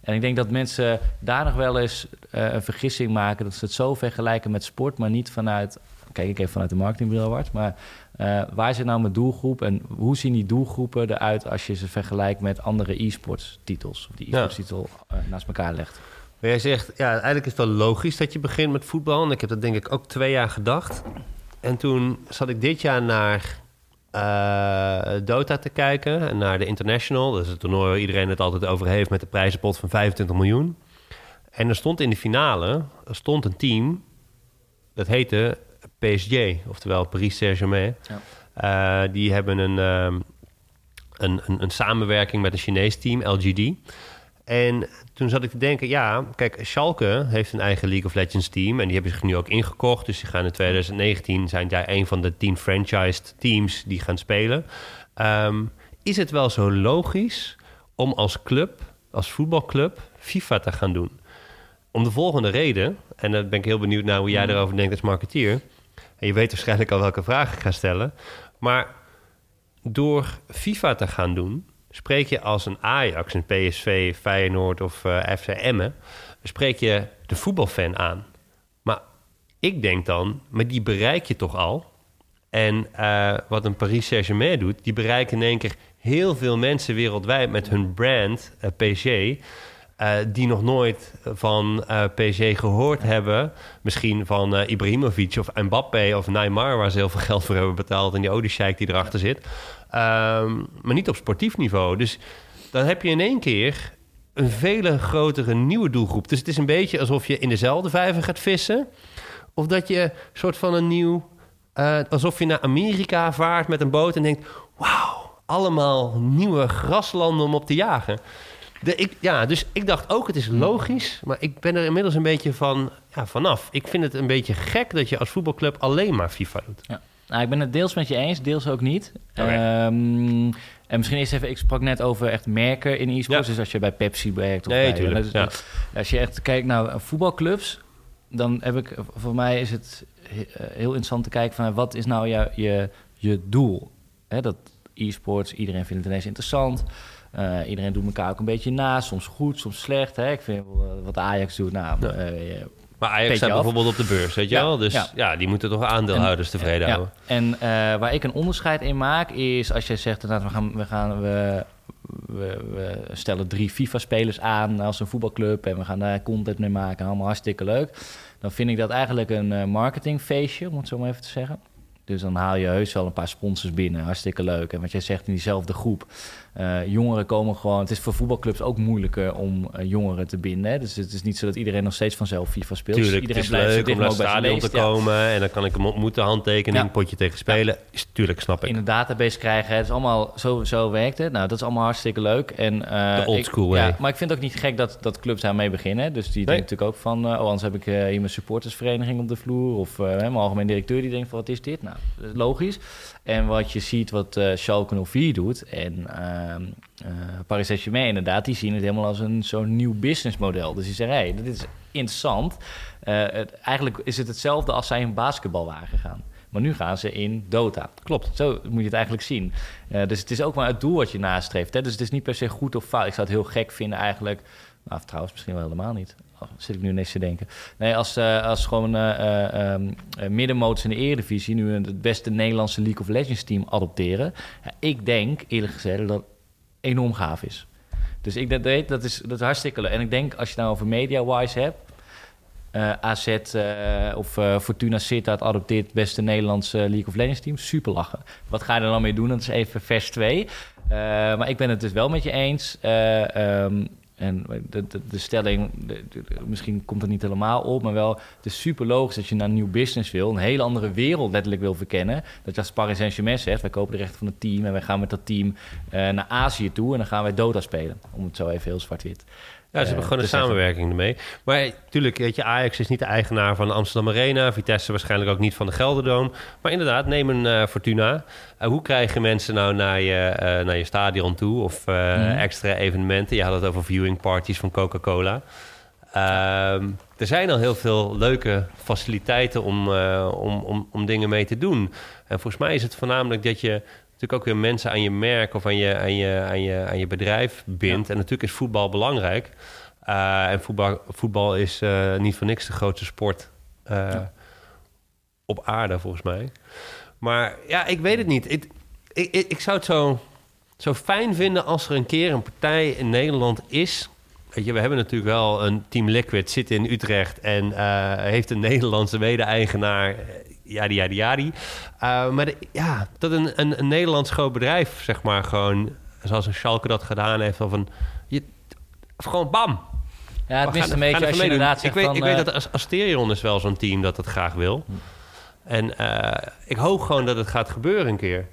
B: En ik denk dat mensen daar nog wel eens uh, een vergissing maken dat ze het zo vergelijken met sport, maar niet vanuit, kijk ik even vanuit de marketingbril maar uh, waar zit nou mijn doelgroep en hoe zien die doelgroepen eruit als je ze vergelijkt met andere e-sports titels? Of die e-sports titel uh, naast elkaar legt.
A: Maar jij zegt, ja, eigenlijk is het wel logisch dat je begint met voetbal. En ik heb dat denk ik ook twee jaar gedacht. En toen zat ik dit jaar naar uh, Dota te kijken en naar de International. Dat is het toernooi waar iedereen het altijd over heeft met de prijzenpot van 25 miljoen. En er stond in de finale er stond een team dat heette PSG, oftewel Paris Saint-Germain. Ja. Uh, die hebben een, uh, een, een, een, samenwerking met een Chinees team, LGD. En toen zat ik te denken, ja, kijk, Schalke heeft een eigen League of Legends team... en die hebben zich nu ook ingekocht. Dus die gaan in 2019, zijn daar een van de tien franchised teams die gaan spelen. Um, is het wel zo logisch om als club, als voetbalclub, FIFA te gaan doen? Om de volgende reden, en daar ben ik heel benieuwd naar hoe jij mm. erover denkt als marketeer... Je weet waarschijnlijk al welke vraag ik ga stellen. Maar door FIFA te gaan doen, spreek je als een Ajax, een PSV, Feyenoord of eh, FC Emmen, spreek je de voetbalfan aan. Maar ik denk dan, maar die bereik je toch al? En uh, wat een Paris Saint-Germain doet, die bereiken in één keer heel veel mensen wereldwijd met hun brand, uh, PSG. Eh, die nog nooit van uh, PSG gehoord hebben. Misschien van uh, Ibrahimovic of Mbappé of Neymar... waar ze heel veel geld voor hebben betaald... en die oliesheik die erachter zit. Ehm, maar niet op sportief niveau. Dus dan heb je in één keer een vele grotere nieuwe doelgroep. Dus het is een beetje alsof je in dezelfde vijver gaat vissen... of dat je soort van een nieuw... alsof je naar Amerika vaart met een boot en denkt... wauw, allemaal nieuwe graslanden om op te jagen... De, ik, ja, dus ik dacht ook, het is logisch. Maar ik ben er inmiddels een beetje van, ja, vanaf. Ik vind het een beetje gek dat je als voetbalclub alleen maar FIFA doet.
B: Ja. Nou, ik ben het deels met je eens, deels ook niet. Okay. Ehm, en misschien eerst even, ik sprak net over echt merken in e-sports. Dus als je bij Pepsi werkt of
A: nee,
B: bij,
A: tuurlijk,
B: dus, ja. als je echt kijkt naar voetbalclubs, dan heb ik, voor mij is het heel interessant te kijken van wat is nou je, je, je doel? Hè, dat e-sports, iedereen vindt het ineens interessant. Uh, iedereen doet elkaar ook een beetje na, soms goed, soms slecht. Hè? Ik vind wat Ajax doet, nou... Ja. Uh,
A: maar Ajax staat bijvoorbeeld op de beurs, weet je ja, wel? Dus ja. ja. die moeten toch aandeelhouders en, tevreden houden.
B: En uh, waar ik een onderscheid in maak is als je zegt... we gaan, we, gaan we, we, we stellen drie FIFA-spelers aan als een voetbalclub... en we gaan daar content mee maken, allemaal hartstikke leuk. Dan vind ik dat eigenlijk een marketingfeestje, om het zo maar even te zeggen. Dus dan haal je heus wel een paar sponsors binnen. Hartstikke leuk. En wat jij zegt in diezelfde groep. Uh, jongeren komen gewoon. Het is voor voetbalclubs ook moeilijker om uh, jongeren te binden. Hè? Dus het is niet zo dat iedereen nog steeds vanzelf FIFA speelt.
A: Tuurlijk,
B: dus iedereen
A: het is leuk om naar het stadion te komen. Ja. En dan kan ik hem ontmoeten, handtekening, ja. potje tegen spelen. Ja. Is, tuurlijk, snap ik.
B: In een database krijgen. Het is allemaal, zo, zo werkt het. Nou, dat is allemaal hartstikke leuk. En, uh,
A: De old school way.
B: Ja, maar ik vind het ook niet gek dat, dat clubs daarmee beginnen. Dus die nee. denken natuurlijk ook van... oh, anders heb ik hier mijn supportersvereniging op de vloer. Of mijn algemeen directeur die denkt van... wat is dit? Nou, dat is logisch. En wat je ziet wat uh, Schalke 04 doet en uh, uh, Paris Saint-Germain inderdaad, die zien het helemaal als een zo'n nieuw businessmodel. Dus die zeggen, hey, dit is interessant. Het, eigenlijk is het hetzelfde als zij in basketbal waren gegaan. Maar nu gaan ze in Dota. Klopt. Zo moet je het eigenlijk zien. dus het is ook maar het doel wat je nastreeft. Hè? Dus het is niet per se goed of fout. Ik zou het heel gek vinden eigenlijk. Nou, trouwens, misschien wel helemaal niet zit ik nu niks te denken. Nee, als, uh, als gewoon uh, in de Eredivisie... nu het beste Nederlandse League of Legends team adopteren... Ja, ik denk, eerlijk gezegd, dat het enorm gaaf is. Dus ik dat, dat, is, dat is hartstikke leuk. En ik denk, als je nou over media-wise hebt... Uh, AZ of Fortuna Sittard adopteert het beste Nederlandse League of Legends team. Super lachen. Wat ga je er dan mee doen? Dat is even vers 2. maar ik ben het dus wel met je eens. Um, en de, de, stelling, misschien komt het niet helemaal op, maar wel, het is super logisch dat je naar een nieuw business wil, een hele andere wereld letterlijk wil verkennen. Dat je als Paris Saint-Germain zegt, wij kopen de rechten van het team en wij gaan met dat team uh, naar Azië toe en dan gaan wij Dota spelen. Om het zo even heel zwart-wit.
A: Ja, ze hebben gewoon een samenwerking ermee. Maar natuurlijk, weet je, Ajax is niet de eigenaar van de Amsterdam Arena. Vitesse waarschijnlijk ook niet van de Gelderdoom. Maar inderdaad, neem een uh, Fortuna. Uh, hoe krijgen mensen nou naar je, uh, naar je stadion toe? Of mm. extra evenementen? Je had het over viewing parties van Coca-Cola. Ehm, er zijn al heel veel leuke faciliteiten om, om, om, om dingen mee te doen. En volgens mij is het voornamelijk dat je natuurlijk ook weer mensen aan je merk of aan je, aan je, aan je, aan je bedrijf bindt. En natuurlijk is voetbal belangrijk. Uh, en voetbal, voetbal is uh, niet voor niks de grootste sport uh, ja. op aarde, volgens mij. Maar ja, ik weet het niet. Ik, ik, ik zou het zo, zo fijn vinden als er een keer een partij in Nederland is. Weet je, we hebben natuurlijk wel een Team Liquid, zit in Utrecht en heeft een Nederlandse mede-eigenaar yadi yadi yadi. Uh, maar de, ja, dat een, een, een Nederlands groot bedrijf, zeg maar, gewoon zoals een Schalke dat gedaan heeft, of een je, of gewoon bam.
B: Ja, het mist een beetje als je inderdaad
A: Ik weet, van, ik weet dat Asterion is wel zo'n team dat dat graag wil. En uh, ik hoop gewoon dat het gaat gebeuren een keer.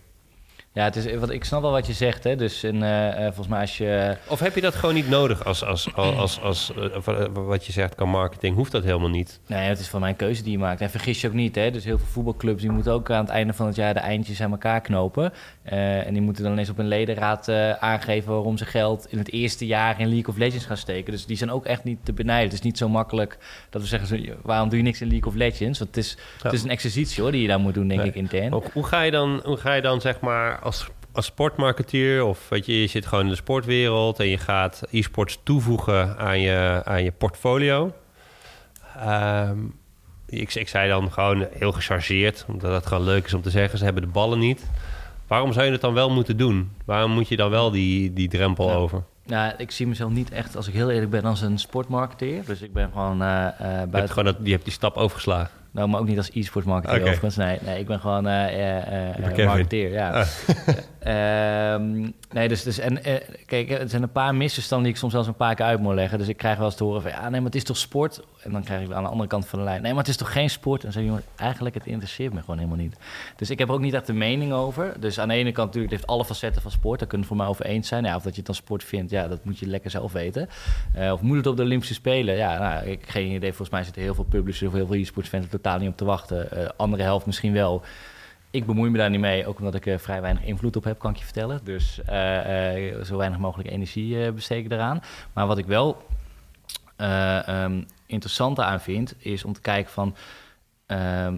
B: Ja, het is, wat, ik snap wel wat je zegt. Hè? Dus in, uh, volgens mij als je...
A: Of heb je dat gewoon niet nodig als, als, als, als, als uh, wat je zegt kan marketing? Hoeft dat helemaal niet?
B: Nee, het is van mijn keuze die je maakt. En vergis je ook niet. Hè? Dus heel veel voetbalclubs die moeten ook aan het einde van het jaar de eindjes aan elkaar knopen. Uh, en die moeten dan eens op een ledenraad aangeven waarom ze geld in het eerste jaar in League of Legends gaan steken. Dus die zijn ook echt niet te benijden. Het is niet zo makkelijk dat we zeggen, waarom doe je niks in League of Legends? Want het is, ja. het is een exercitie hoor, die je daar moet doen, denk nee. ik, intern.
A: Hoe, ga je dan, hoe ga je dan zeg maar als, als sportmarketeer of weet je, je zit gewoon in de sportwereld en je gaat e-sports toevoegen aan je, aan je portfolio. Um, ik, ik zei dan gewoon heel gechargeerd, omdat het gewoon leuk is om te zeggen, ze hebben de ballen niet. Waarom zou je het dan wel moeten doen? Waarom moet je dan wel die, die drempel over?
B: Nou, ik zie mezelf niet echt, als ik heel eerlijk ben, als een sportmarketeer. Dus ik ben gewoon uh, uh,
A: buiten... Je hebt, gewoon dat, je hebt die stap overgeslagen.
B: Nou, maar ook niet als e-sport marketeer okay. overigens. Nee, nee, ik ben gewoon uh, marketeer, ja. Ah. Ehm, nee, dus, dus en kijk, er zijn een paar misverstanden die ik soms zelfs een paar keer uit moet leggen. Dus ik krijg wel eens te horen van, ja, nee, maar het is toch sport? En dan krijg ik aan de andere kant van de lijn, nee, maar het is toch geen sport? En dan zeg je, jongen, eigenlijk, het interesseert me gewoon helemaal niet. Dus ik heb er ook niet echt de mening over. Dus aan de ene kant natuurlijk, het heeft alle facetten van sport. Daar kunnen we voor mij over eens zijn. Ja, of dat je het dan sport vindt, ja, dat moet je lekker zelf weten. of moet het op de Olympische Spelen? Ja, nou, ik geen idee. Volgens mij zitten heel veel publishers of heel veel e-sports fans totaal niet op te wachten. Uh, andere helft misschien wel. Ik bemoei me daar niet mee, ook omdat ik er vrij weinig invloed op heb, kan ik je vertellen. Dus uh, zo weinig mogelijk energie besteken eraan. Maar wat ik wel um, interessant aan vind, is om te kijken van... Ehm,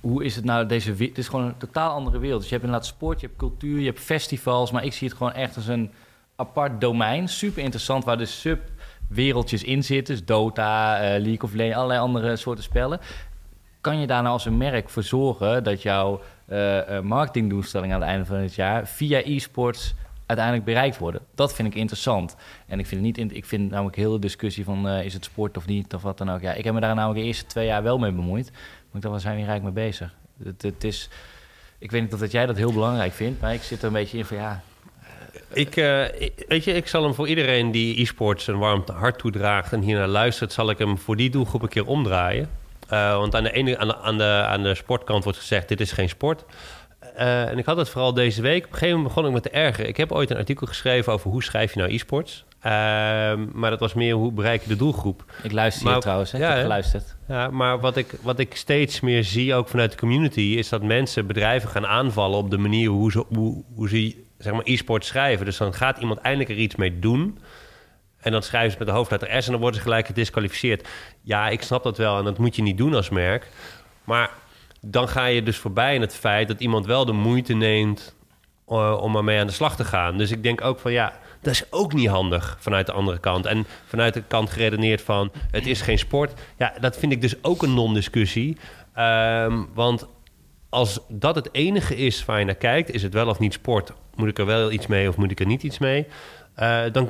B: hoe is het nou, deze Het is gewoon een totaal andere wereld. Dus je hebt inderdaad sport, je hebt cultuur, je hebt festivals... maar ik zie het gewoon echt als een apart domein. Super interessant, waar de sub wereldjes in zitten. Dus Dota, League of Legends, allerlei andere soorten spellen. Kan je daar nou als een merk voor zorgen dat jouw uh, marketingdoelstellingen aan het einde van het jaar via e-sports uiteindelijk bereikt worden? Dat vind ik interessant. En ik vind, het niet, ik vind namelijk heel de discussie van is het sport of niet of wat dan ook. Ja, ik heb me daar namelijk de eerste twee jaar wel mee bemoeid. Maar ik dacht, waar zijn we hier eigenlijk mee bezig? Het, het is, ik weet niet of dat jij dat heel belangrijk vindt, maar ik zit er een beetje in van ja,
A: ik, weet je, ik zal hem voor iedereen die e-sports een warm hart toedraagt en hiernaar luistert, zal ik hem voor die doelgroep een keer omdraaien. Uh, want aan de, ene, aan, de, aan, de, aan de sportkant wordt gezegd: dit is geen sport. Uh, en ik had het vooral deze week. Op een gegeven moment begon ik me te ergeren. Ik heb ooit een artikel geschreven over hoe schrijf je nou e-sports. maar dat was meer hoe bereik je de doelgroep.
B: Ik luister hier trouwens, hè? Ja, ik heb geluisterd.
A: Ja, maar wat ik, wat ik steeds meer zie, ook vanuit de community... is dat mensen bedrijven gaan aanvallen op de manier hoe ze, hoe, hoe ze zeg maar e-sport schrijven. Dus dan gaat iemand eindelijk er iets mee doen. En dan schrijven ze met de hoofdletter S en dan worden ze gelijk gedisqualificeerd. Ja, ik snap dat wel en dat moet je niet doen als merk. Maar dan ga je dus voorbij in het feit dat iemand wel de moeite neemt uh, om ermee aan de slag te gaan. Dus ik denk ook van ja, dat is ook niet handig vanuit de andere kant. En vanuit de kant geredeneerd van het is geen sport. Ja, dat vind ik dus ook een non-discussie. Um, want als dat het enige is waar je naar kijkt, is het wel of niet sport. Moet ik er wel iets mee of moet ik er niet iets mee? Uh, dan,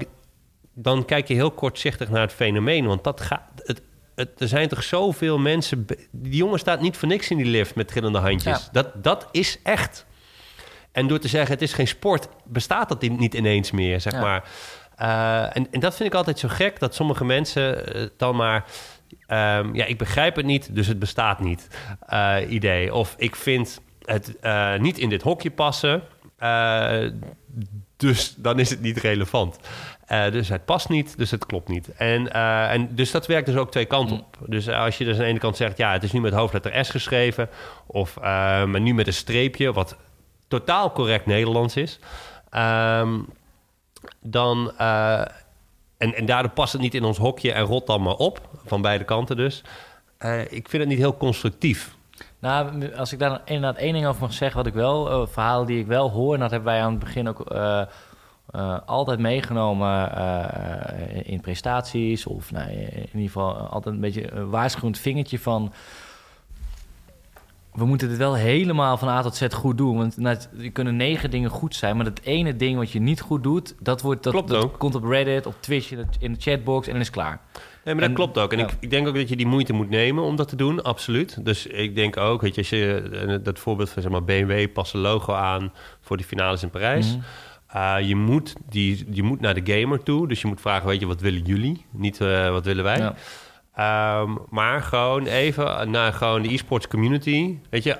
A: dan kijk je heel kortzichtig naar het fenomeen. Want dat gaat. Het, het, er zijn toch zoveel mensen. Die jongen staat niet voor niks in die lift met trillende handjes. Dat, dat is echt. En door te zeggen het is geen sport, bestaat dat niet ineens meer, zeg maar. Uh, en, en dat vind ik altijd zo gek dat sommige mensen uh, dan maar Um, ja, ik begrijp het niet, dus het bestaat niet. Uh, idee. Of ik vind het niet in dit hokje passen, dus dan is het niet relevant. Dus het past niet, dus het klopt niet. En, en dus dat werkt dus ook twee kanten mm. op. Dus als je dus aan de ene kant zegt, ja, het is nu met hoofdletter S geschreven, of maar nu met een streepje, wat totaal correct Nederlands is, um, dan en, en daardoor past het niet in ons hokje en rot dan maar op, van beide kanten dus. Uh, ik vind het niet heel constructief.
B: Nou, als ik daar inderdaad één ding over mag zeggen, wat ik wel, uh, verhalen die ik wel hoor, en dat hebben wij aan het begin ook uh, altijd meegenomen in prestaties, of nou, in ieder geval altijd een beetje een waarschuwend vingertje van we moeten het wel helemaal van A tot Z goed doen. Want nou, je kunnen negen dingen goed zijn, maar dat ene ding wat je niet goed doet, dat, wordt, dat, dat komt op Reddit, op Twitch, in de, chatbox en dan is klaar.
A: Nee, maar dat klopt ook. En ik, ik, denk ook dat je die moeite moet nemen om dat te doen, absoluut. Dus ik denk ook, weet je, als je eh, dat voorbeeld van zeg maar BMW past een logo aan voor de finales in Parijs. Mhm. Uh, je, moet die, je moet naar de gamer toe. Dus je moet vragen, weet je, wat willen jullie? Niet uh, wat willen wij? Ja. Um, maar gewoon even naar gewoon de e-sports community. Weet je,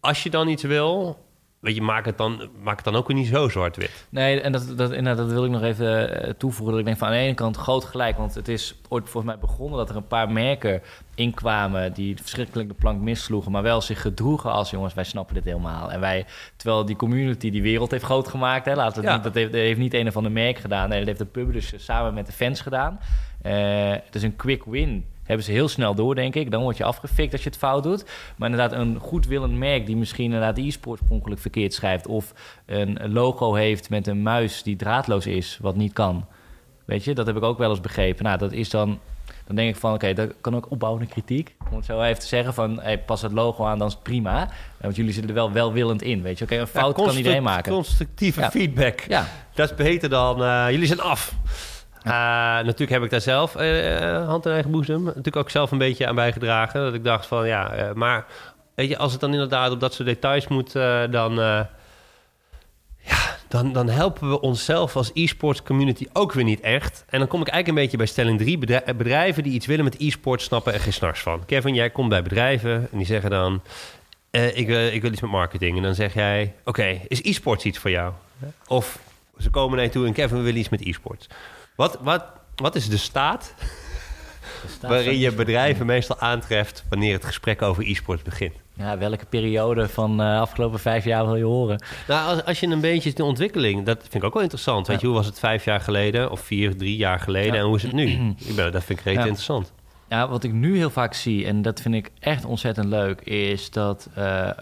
A: als je dan iets wil, weet je, maak het dan, maak het dan ook niet zo zwart-wit.
B: Nee, en dat, dat, en dat wil ik nog even eh, toevoegen. Dat ik denk van aan de ene kant groot gelijk. Want het is ooit volgens mij begonnen dat er een paar merken inkwamen die verschrikkelijk de plank missloegen, maar wel zich gedroegen als jongens, wij snappen dit helemaal. En wij, terwijl die community die wereld heeft groot gemaakt, hè, laten we ja. niet, dat, heeft, dat heeft niet een of ander merk gedaan. Nee, dat heeft de publisher samen met de fans gedaan. Uh, het is een quick win. Hebben ze heel snel door, denk ik. Dan word je afgefikt als je het fout doet. Maar inderdaad, een goedwillend merk die misschien inderdaad e-sport oorspronkelijk verkeerd schrijft. Of een logo heeft met een muis die draadloos is, wat niet kan Weet je, dat heb ik ook wel eens begrepen. Nou, dat is dan... Dan denk ik van, oké, dat kan ook opbouwende kritiek. Om het zo even te zeggen van, hey, pas het logo aan, dan is het prima. Want jullie zitten er wel welwillend in, weet je. Oké, een fout kan iedereen maken.
A: Constructieve
B: Ja.
A: feedback.
B: Ja,
A: Dat is beter dan, eh, jullie zijn af. Eh, natuurlijk heb ik daar zelf eh, hand in eigen boezem. Natuurlijk ook zelf een beetje aan bijgedragen. Dat ik dacht van, ja, maar weet je, als het dan inderdaad op dat soort details moet, dan, ja, dan, dan helpen we onszelf als e-sports community ook weer niet echt. En dan kom ik eigenlijk een beetje bij stelling 3. Bedrijven die iets willen met e-sport snappen er geen snars van. Kevin, jij komt bij bedrijven en die zeggen dan... ik, wil- ik wil iets met marketing. En dan zeg jij, oké, is e-sports iets voor jou? Of ze komen naar je toe en Kevin, we willen iets met e-sports. Wat, wat, wat is de staat
B: er staat
A: waarin je bedrijven meestal aantreft... wanneer het gesprek over e-sports begint?
B: Ja, welke periode van de afgelopen vijf jaar wil je horen?
A: Nou, als, als je een beetje de ontwikkeling, dat vind ik ook wel interessant. Weet je, hoe was het vijf jaar geleden of vier, drie jaar geleden
B: Ja.
A: en hoe is het nu? Ik ben, dat vind ik reet
B: Ja.
A: interessant.
B: Ja, wat ik nu heel vaak zie, en dat vind ik echt ontzettend leuk, is dat eh, eh,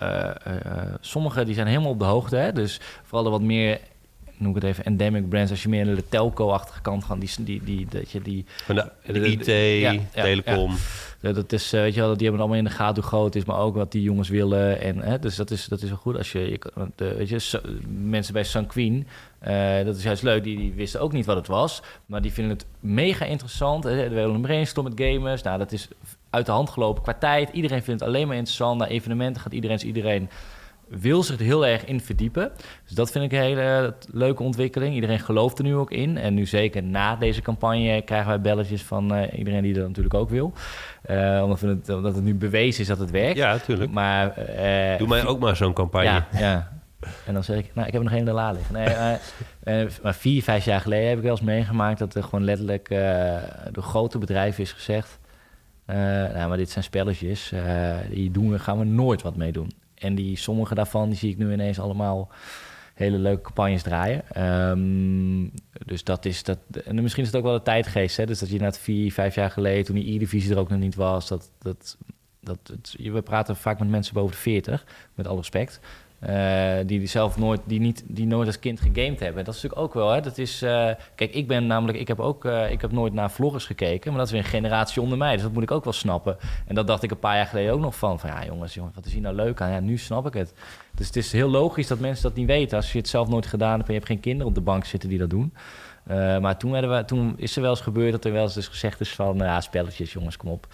B: eh, eh, sommigen die zijn helemaal op de hoogte. Hè? Dus vooral de wat meer, noem ik het even, endemic brands, als je meer naar de telco-achtige kant gaat, die, die, die, dat je die
A: Van de, de
B: De-
A: IT,
B: ja,
A: telecom.
B: Ja, dat is, eh, weet je wel, die hebben allemaal in de gaten hoe groot het is, maar ook wat die jongens willen. En, hè, dus dat is, dat is wel goed. Als je, je de, weet je, mensen bij Sanquin, eh dat is juist leuk, die, die wisten ook niet wat het was. Maar die vinden het mega interessant. We willen een brainstorm met gamers. Nou, dat is uit de hand gelopen qua tijd. Iedereen vindt het alleen maar interessant. Naar evenementen gaat iedereen, iedereen wil zich er heel erg in verdiepen. Dus dat vind ik een hele leuke ontwikkeling. Iedereen gelooft er nu ook in. En nu zeker na deze campagne krijgen wij belletjes van eh, iedereen die dat natuurlijk ook wil. Eh, omdat, het, omdat het nu bewezen is dat het werkt.
A: Ja, natuurlijk.
B: Maar, eh,
A: Doe mij ook maar zo'n campagne.
B: ja, ja. En dan zeg ik, nou, ik heb er nog de la liggen. Nee, eh, eh, maar vier, vijf jaar geleden heb ik wel eens meegemaakt dat er gewoon letterlijk eh, door grote bedrijven is gezegd: eh, nou, maar dit zijn spelletjes, eh, die doen we, gaan we nooit wat mee doen. En die sommige daarvan die zie ik nu ineens allemaal hele leuke campagnes draaien. Ehm, dus dat is dat. En misschien is het ook wel de tijdgeest, hè? Dus dat je na vier, vijf jaar geleden, toen die E-divisie er ook nog niet was, dat. dat dat we praten vaak met mensen boven de 40, met alle respect. Eh, die, zelf nooit, die niet, die nooit als kind gegamed hebben. Dat is natuurlijk ook wel. Hè? Dat is, eh, kijk, ik ben namelijk, ik heb ook, eh, ik heb nooit naar vloggers gekeken, maar dat is weer een generatie onder mij. Dus dat moet ik ook wel snappen. En dat dacht ik een paar jaar geleden ook nog van, van ja, jongens, jongens, wat is hier nou leuk aan? Ja, nu snap ik het. Dus het is heel logisch dat mensen dat niet weten. Als je het zelf nooit gedaan hebt en je hebt geen kinderen op de bank zitten die dat doen. Maar toen, we, toen is er wel eens gebeurd dat er wel eens dus gezegd is van, ja, spelletjes, jongens, kom op.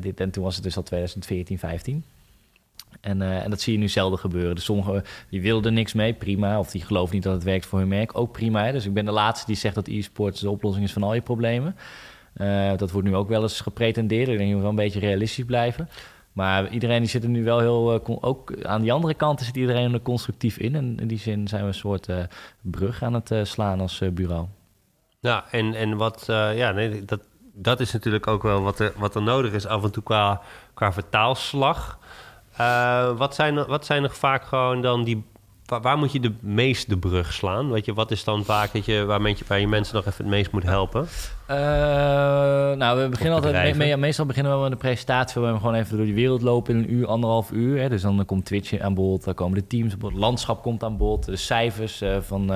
B: Dit, en toen was het dus al 2014, 15. En, eh, en dat zie je nu zelden gebeuren. Dus sommigen die wilden niks mee, prima. Of die geloven niet dat het werkt voor hun merk, ook prima. Hè? Dus ik ben de laatste die zegt dat e-sports de oplossing is van al je problemen. Eh, dat wordt nu ook wel eens gepretendeerd. Ik denk, moet wel een beetje realistisch blijven. Maar iedereen die zit er nu wel heel... eh, ook aan die andere kant zit iedereen er constructief in. En in die zin zijn we een soort brug aan het slaan als bureau.
A: Ja, en, en wat, ja, nee, dat, dat is natuurlijk ook wel wat er, wat er nodig is af en toe qua, qua vertaalslag. Eh, wat, zijn, wat zijn er vaak gewoon dan die. Waar, waar moet je de meest de brug slaan? Weet je, wat is dan vaak dat je, waar, men- waar je mensen nog even het meest moet helpen?
B: Eh, nou, we beginnen altijd mee- meestal beginnen we met een presentatie waar we gewoon even door die wereld lopen in een uur, anderhalf uur. Hè. Dus dan komt Twitch aan bod, dan komen de teams aan bod, landschap komt aan bod, de cijfers eh, van,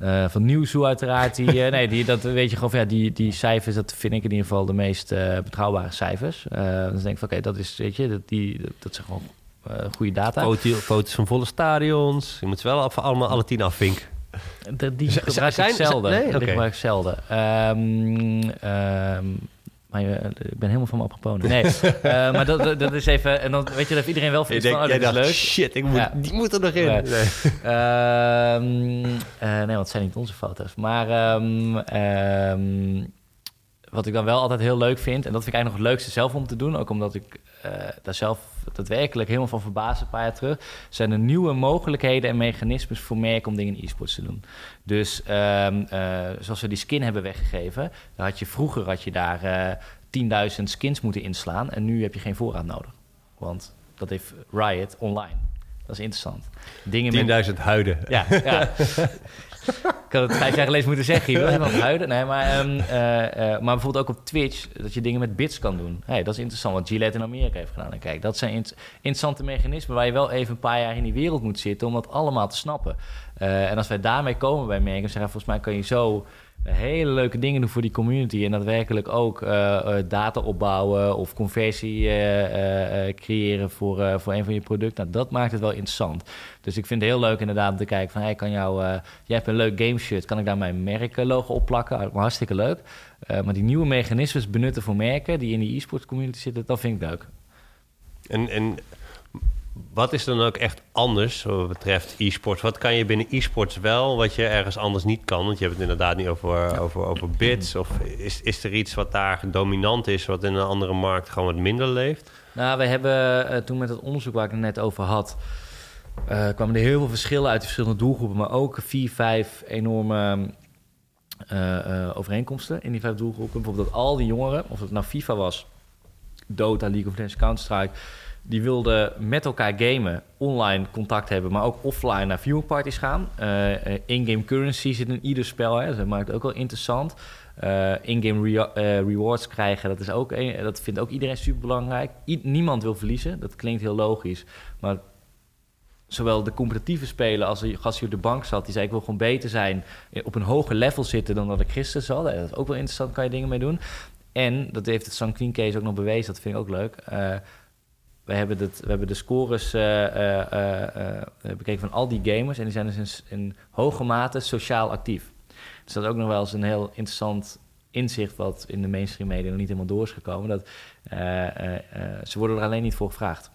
B: eh eh van Nieuwshoe uiteraard. Die, eh, nee, die, dat weet je gewoon, van, ja, die, die cijfers, dat vind ik in ieder geval de meest eh, betrouwbare cijfers. Dan denk ik van, oké, dat is, weet je, dat, die, dat, zijn gewoon goede data.
A: Foto, foto's van volle stadions. Je moet ze wel allemaal alle tien afvinken.
B: Die gebruik
A: zijn-
B: ik zelden.
A: nee?
B: Die
A: Oké.
B: gebruik ik zelden. Ehm, ehm, maar je- ik ben helemaal van me afgeponen. Nee, eh, maar dat, dat, dat is even... En dan weet je, dat iedereen wel iets van, oh, dit is leuk.
A: shit, ik moet,
B: Ja.
A: die moet er nog in. Nee.
B: Ehm, eh, nee, want het zijn niet onze foto's. Maar ehm, ehm, wat ik dan wel altijd heel leuk vind... en dat vind ik eigenlijk nog het leukste zelf om te doen... ook omdat ik eh, daar zelf daadwerkelijk helemaal van verbaasd een paar jaar terug... zijn er nieuwe mogelijkheden en mechanismes voor merken om dingen in e-sports te doen. Dus ehm, eh, zoals we die skin hebben weggegeven... dan had je, vroeger had je daar eh 10.000 skins moeten inslaan... en nu heb je geen voorraad nodig. Want dat heeft Riot online. Dat is interessant. Dingen met
A: 10.000 huiden.
B: ja, ja. ik had het vijf jaar geleden moeten zeggen. Hier wil iemand huiden. Nee, maar, ehm, eh, eh, maar bijvoorbeeld ook op Twitch, dat je dingen met bits kan doen. Hey, dat is interessant, wat Gillette in Amerika heeft gedaan. En kijk, dat zijn int- interessante mechanismen waar je wel even een paar jaar in die wereld moet zitten om dat allemaal te snappen. Eh, en als wij daarmee komen bij merken, zeggen volgens mij kan je zo hele leuke dingen doen voor die community. En daadwerkelijk ook uh, data opbouwen of conversie creëren voor, voor een van je producten. Nou, dat maakt het wel interessant. Dus ik vind het heel leuk inderdaad om te kijken van... Hey, kan jou, jij hebt een leuk game shirt, kan ik daar mijn merklogo op plakken? Hartstikke leuk. maar die nieuwe mechanismes benutten voor merken die in die e-sports community zitten, dat vind ik leuk.
A: En, en wat is dan ook echt anders wat betreft e-sports? Wat kan je binnen e-sports wel, wat je ergens anders niet kan? Want je hebt het inderdaad niet over, over, over bits. Of is, is er iets wat daar dominant is, wat in een andere markt gewoon wat minder leeft?
B: Nou, we hebben uh, toen met het onderzoek waar ik het net over had... Uh, kwamen er heel veel verschillen uit de verschillende doelgroepen... maar ook vier, vijf enorme uh, overeenkomsten in die vijf doelgroepen. Bijvoorbeeld dat al die jongeren, of het nou FIFA was... Dota, League of Legends, Counter-Strike die wilden met elkaar gamen, online contact hebben, maar ook offline naar viewing gaan. Uh, in-game currency zit in ieder spel, hè, dus dat maakt het ook wel interessant. Uh, in-game rewards krijgen, dat, is ook dat vindt ook iedereen super belangrijk. niemand wil verliezen, dat klinkt heel logisch. Maar zowel de competitieve speler als de gast die op de bank zat, die zei ik wil gewoon beter zijn, op een hoger level zitten dan dat ik gisteren zat. Dat is ook wel interessant, kan je dingen mee doen. En dat heeft het Sanquin case ook nog bewezen, dat vind ik ook leuk we hebben, we hebben de scores uh, bekeken van al die gamers. En die zijn dus in, hoge mate sociaal actief. Dus dat is ook nog wel eens een heel interessant inzicht... wat in de mainstream media nog niet helemaal door is gekomen. Dat, ze worden er alleen niet voor gevraagd.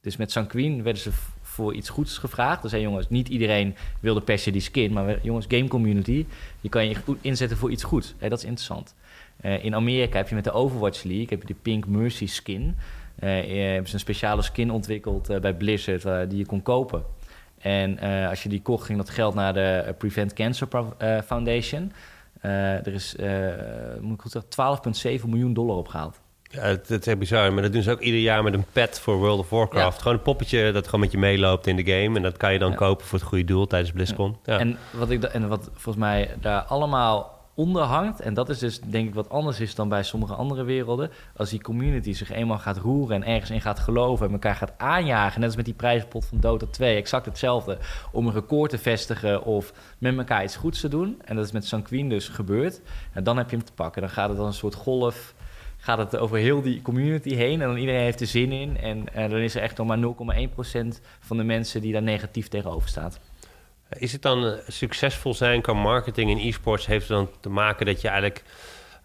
B: Dus met Sanquin werden ze voor iets goeds gevraagd. Dus hey, jongens, niet iedereen wilde per se die skin... maar jongens, game community, je kan je inzetten voor iets goeds. Hey, dat is interessant. In Amerika heb je met de Overwatch League... heb je de Pink Mercy skin... Uh, hebben ze een speciale skin ontwikkeld uh, bij Blizzard die je kon kopen. En als je die kocht, ging dat geld naar de Prevent Cancer Foundation. er is, moet ik goed zeggen, 12,7 miljoen dollar opgehaald.
A: Ja, dat, is echt bizar. Maar dat doen ze ook ieder jaar met een pet voor World of Warcraft. Gewoon een poppetje dat gewoon met je meeloopt in de game. En dat kan je dan kopen voor het goede doel tijdens BlizzCon.
B: Ja. En, wat ik en wat volgens mij daar allemaal onder hangt. En dat is dus denk ik wat anders is dan bij sommige andere werelden. Als die community zich eenmaal gaat roeren en ergens in gaat geloven en elkaar gaat aanjagen. Net als met die prijzenpot van Dota 2, exact hetzelfde. Om een record te vestigen of met elkaar iets goeds te doen. En dat is met Sanquin dus gebeurd. En dan heb je hem te pakken. Dan gaat het als een soort golf gaat het over heel die community heen. En dan iedereen heeft er zin in. En, en dan is er echt nog maar 0,1% van de mensen die daar negatief tegenover staat.
A: Is het dan eh, succesvol zijn qua marketing in e-sports? Heeft het dan te maken dat je eigenlijk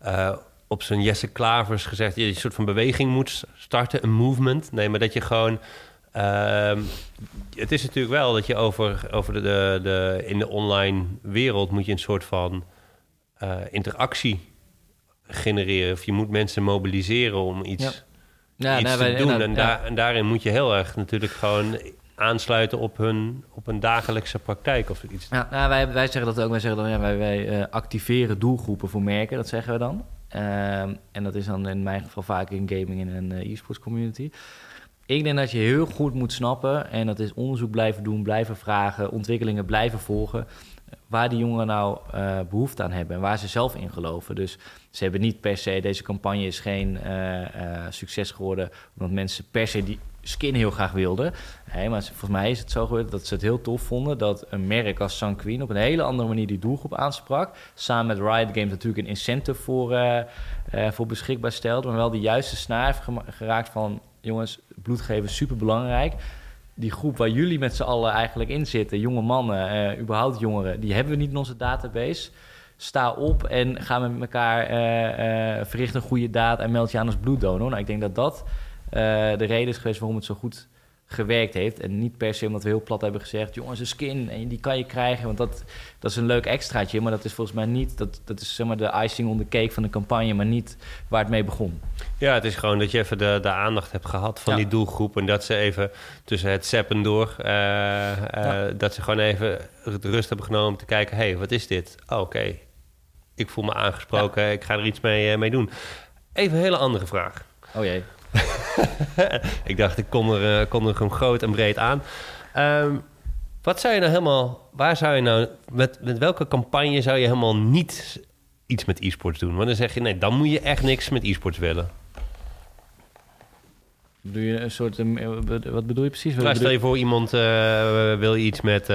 A: uh, op zo'n Jesse Klavers gezegd... je een soort van beweging moet starten, een movement? Nee, maar dat je gewoon... Uh, het is natuurlijk wel dat je over, over de, de, de, in de online wereld moet je een soort van uh, interactie genereren. Of je moet mensen mobiliseren om iets, ja. iets te doen. En, daar, en daarin moet je heel erg natuurlijk gewoon aansluiten op hun, op hun dagelijkse praktijk of iets.
B: Ja, nou, wij, wij zeggen dat ook. Wij zeggen dan, wij, wij uh, activeren doelgroepen voor merken, dat zeggen we dan. Uh, en dat is dan in mijn geval vaak in gaming en een uh, e-sports community. Ik denk dat je heel goed moet snappen, en dat is onderzoek blijven doen, blijven vragen, ontwikkelingen blijven volgen, waar die jongeren nou uh, behoefte aan hebben en waar ze zelf in geloven. Dus ze hebben niet per se, deze campagne is geen succes geworden, omdat mensen per se die skin heel graag wilden. Hey, maar volgens mij is het zo gebeurd dat ze het heel tof vonden dat een merk als Sanquin op een hele andere manier die doelgroep aansprak. Samen met Riot Games natuurlijk een incentive voor, uh, uh, voor beschikbaar stelde, maar wel de juiste snaar heeft geraakt van jongens, bloedgeven super belangrijk. Die groep waar jullie met z'n allen eigenlijk in zitten, jonge mannen, uh, überhaupt jongeren, die hebben we niet in onze database sta op en ga met elkaar uh, verricht een goede daad en meld je aan als bloeddonor. Nou, ik denk dat dat de reden is geweest waarom het zo goed gewerkt heeft. En niet per se omdat we heel plat hebben gezegd... jongens, een skin, en die kan je krijgen. Want dat, dat is een leuk extraatje. Maar dat is volgens mij niet... dat, dat is zeg maar de icing on the cake van de campagne... maar niet waar het mee begon.
A: Ja, het is gewoon dat je even de, de aandacht hebt gehad van die doelgroep... en dat ze even tussen het zeppen door... Uh, uh, dat ze gewoon even de rust hebben genomen om te kijken... hé, hey, wat is dit? Oh, oké, ik voel me aangesproken, ik ga er iets mee, mee doen. Even een hele andere vraag.
B: Oh jee.
A: ik dacht, ik kom er, uh, er gewoon groot en breed aan. Um, wat zou je nou helemaal... Waar zou je nou... Met, met welke campagne zou je helemaal niet iets met e-sports doen? Want dan zeg je, nee, dan moet je echt niks met e-sports willen.
B: Bedoel je een soort... Uh, wat bedoel je precies?
A: Nou, stel je voor, iemand uh, wil iets met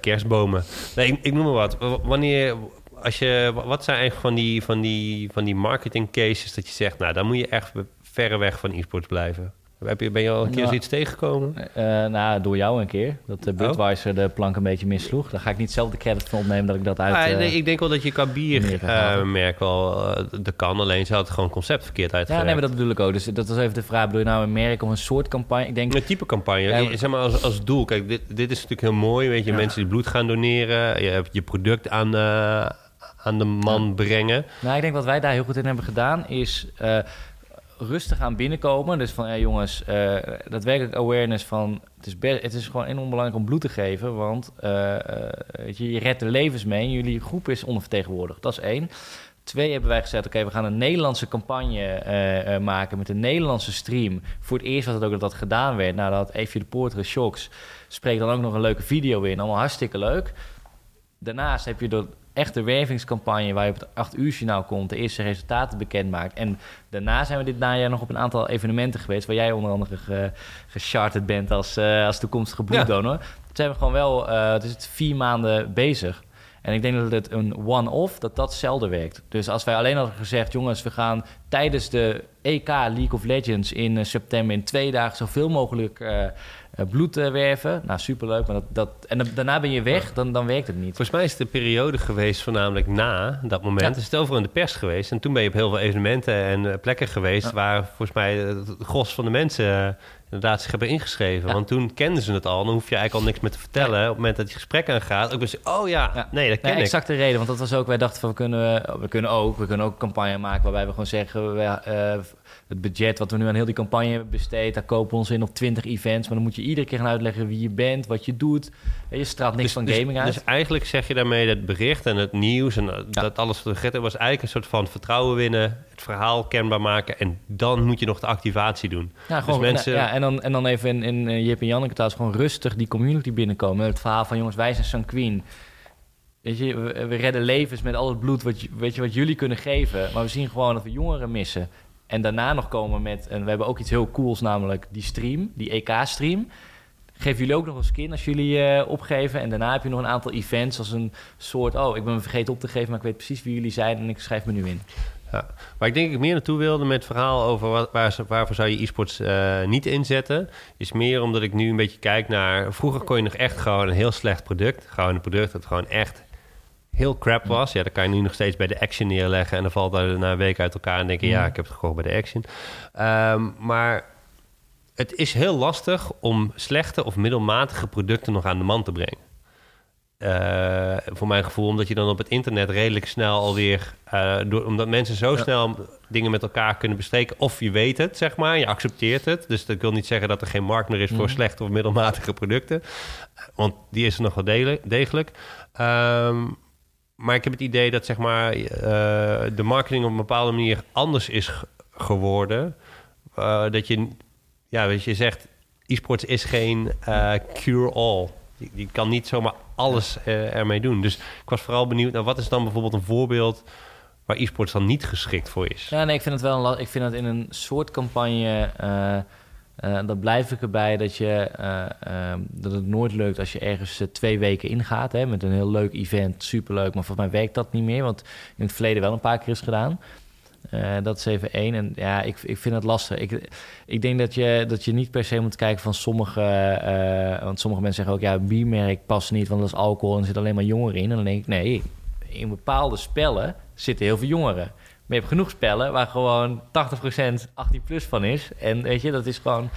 A: kerstbomen. Nee, ik, ik, noem maar wat. Wanneer als je, wat zijn eigenlijk van die, van, die, van die marketing cases dat je zegt, nou, dan moet je echt verre weg van e-sports blijven? Heb je, ben je al een keer
B: Nou,
A: zoiets tegengekomen?
B: Eh, nou, door jou een keer. Dat de
A: Oh.
B: Budweiser de plank een beetje missloeg. Daar ga ik niet zelf de credit van opnemen dat ik dat uit...
A: Ah,
B: eh,
A: nee, ik denk wel dat je qua biermerk wel eh, de kan. Alleen ze had het gewoon concept verkeerd
B: ja,
A: uitgewerkt.
B: nee, maar dat bedoel ik ook. Dus dat was even de vraag. Bedoel je nou een merk of een soort campagne? Ik denk...
A: Een type campagne.
B: Ja,
A: zeg maar als, als doel. Kijk, dit, dit is natuurlijk heel mooi. Weet je,
B: Ja.
A: mensen die bloed gaan doneren. Je hebt je product aan, eh, aan de man brengen.
B: Nou, ik denk wat wij daar heel goed in hebben gedaan is eh, rustig aan binnenkomen. Dus van, ja, jongens, eh daadwerkelijk awareness van... Het is, het is gewoon enorm belangrijk om bloed te geven, want eh, eh, je, je redt levens mee en jullie groep is ondervertegenwoordigd. Dat is één. Twee hebben wij gezegd, oké, we gaan een Nederlandse campagne maken met een Nederlandse stream. Voor het eerst was het ook dat dat gedaan werd. Nou, dat Eefje de Poortere Shocks spreekt dan ook nog een leuke video in. Allemaal hartstikke leuk. Daarnaast heb je de echte wervingscampagne waar je op het 8 uur journaal komt, de eerste resultaten bekend maakt. En daarna zijn we dit najaar nog op een aantal evenementen geweest, waar jij onder andere ge, gecharterd bent als, eh, als toekomstige bloeddonor. Toen zijn we gewoon wel, het is het vier maanden bezig. En ik denk dat het een one-off, dat dat zelden werkt. Dus als wij alleen hadden gezegd, jongens, we gaan tijdens de EK League of Legends in eh, september in twee dagen zoveel mogelijk eh, eh, bloed werven. Nou, superleuk. Maar dat, dat, en daarna ben je weg, dan, dan werkt het niet.
A: Volgens mij is het een periode geweest, voornamelijk na dat moment.
B: Ja.
A: Is het overal in de pers geweest. En toen ben je op heel veel evenementen en plekken geweest...
B: Ja.
A: waar volgens mij het gros van de mensen inderdaad zich hebben ingeschreven.
B: Ja.
A: Want toen kenden ze het al. Dan hoef je eigenlijk al niks meer te vertellen. Op het moment dat je gesprek aangaat... ook dus, oh ja,
B: Ja.
A: nee, dat ken
B: Nee,
A: ik.
B: exact de reden. Want dat was ook, wij dachten van we kunnen, we kunnen ook, we kunnen ook een campagne maken waarbij we gewoon zeggen, we, eh, het budget wat we nu aan heel die campagne hebben besteed, daar kopen we ons in op 20 events. Maar dan moet je iedere keer gaan uitleggen wie je bent, wat je doet. Je straalt niks van gaming uit.
A: Dus eigenlijk zeg je daarmee dat bericht en het nieuws en eh, dat alles wat er was eigenlijk een soort van vertrouwen winnen, het verhaal kenbaar maken en dan moet je nog de activatie doen.
B: Ja, gewoon,
A: Dus mensen-
B: ja, en, dan, en dan even in, in eh, Jip en Janneke thuis gewoon rustig die community binnenkomen. Het verhaal van jongens, wij zijn Sanquin. Weet je, we, we redden levens met al het bloed wat, weet je, wat jullie kunnen geven. Maar we zien gewoon dat we jongeren missen. En daarna nog komen met, en we hebben ook iets heel cools, namelijk die stream, die EK-stream. Geven jullie ook nog een skin als jullie eh, opgeven. En daarna heb je nog een aantal events als een soort... oh, ik ben me vergeten op te geven, maar ik weet precies wie jullie zijn... en ik schrijf me nu in.
A: Ja. Waar ik denk ik meer naartoe wilde met het verhaal over wat, waar, waarvoor zou je e-sports eh, niet inzetten, is meer omdat ik nu een beetje kijk naar. Vroeger kon je nog echt gewoon een heel slecht product, gewoon een product dat gewoon echt heel crap was. Ja, dan kan je nu nog steeds bij de Action neerleggen en dan valt dat na een week uit elkaar en denk je, ja, ik heb het gekocht bij de Action. Ehm, maar het is heel lastig om slechte of middelmatige producten nog aan de man te brengen. Eh, voor mijn gevoel, omdat je dan op het internet redelijk snel alweer... eh, door, omdat mensen zo
B: Ja.
A: snel dingen met elkaar kunnen bespreken... of je weet het, zeg maar, je accepteert het. Dus dat wil niet zeggen dat er geen markt meer is... voor
B: Mhm.
A: slechte of middelmatige producten. Want die is er nog wel degelijk. Ehm, maar ik heb het idee dat zeg maar, eh, de marketing op een bepaalde manier anders is ge- geworden. Eh, dat je, ja, weet je, je zegt, e-sports is geen eh, cure-all. Die, die kan niet zomaar alles ermee doen. Dus ik was vooral benieuwd, nou, wat is dan bijvoorbeeld een voorbeeld waar e-sports dan niet geschikt voor is?
B: Ja, nee, ik vind het wel een Ik vind het in een soort campagne. Eh dan blijf ik erbij dat, je, eh, ehm, dat het nooit lukt als je ergens eh, twee weken ingaat. Hè, met een heel leuk event, superleuk. Maar volgens mij werkt dat niet meer. Want in het verleden wel een paar keer is gedaan. Dat is even één. En ja, ik, ik vind het lastig. Ik, ik denk dat je, dat je niet per se moet kijken van sommige... want sommige mensen zeggen ook... ja, biermerk past niet, want dat is alcohol... en er zit alleen maar jongeren in. En dan denk ik, nee, in bepaalde spellen zitten heel veel jongeren. Maar je hebt genoeg spellen waar gewoon 80% 18 plus van is. En weet je, dat is gewoon...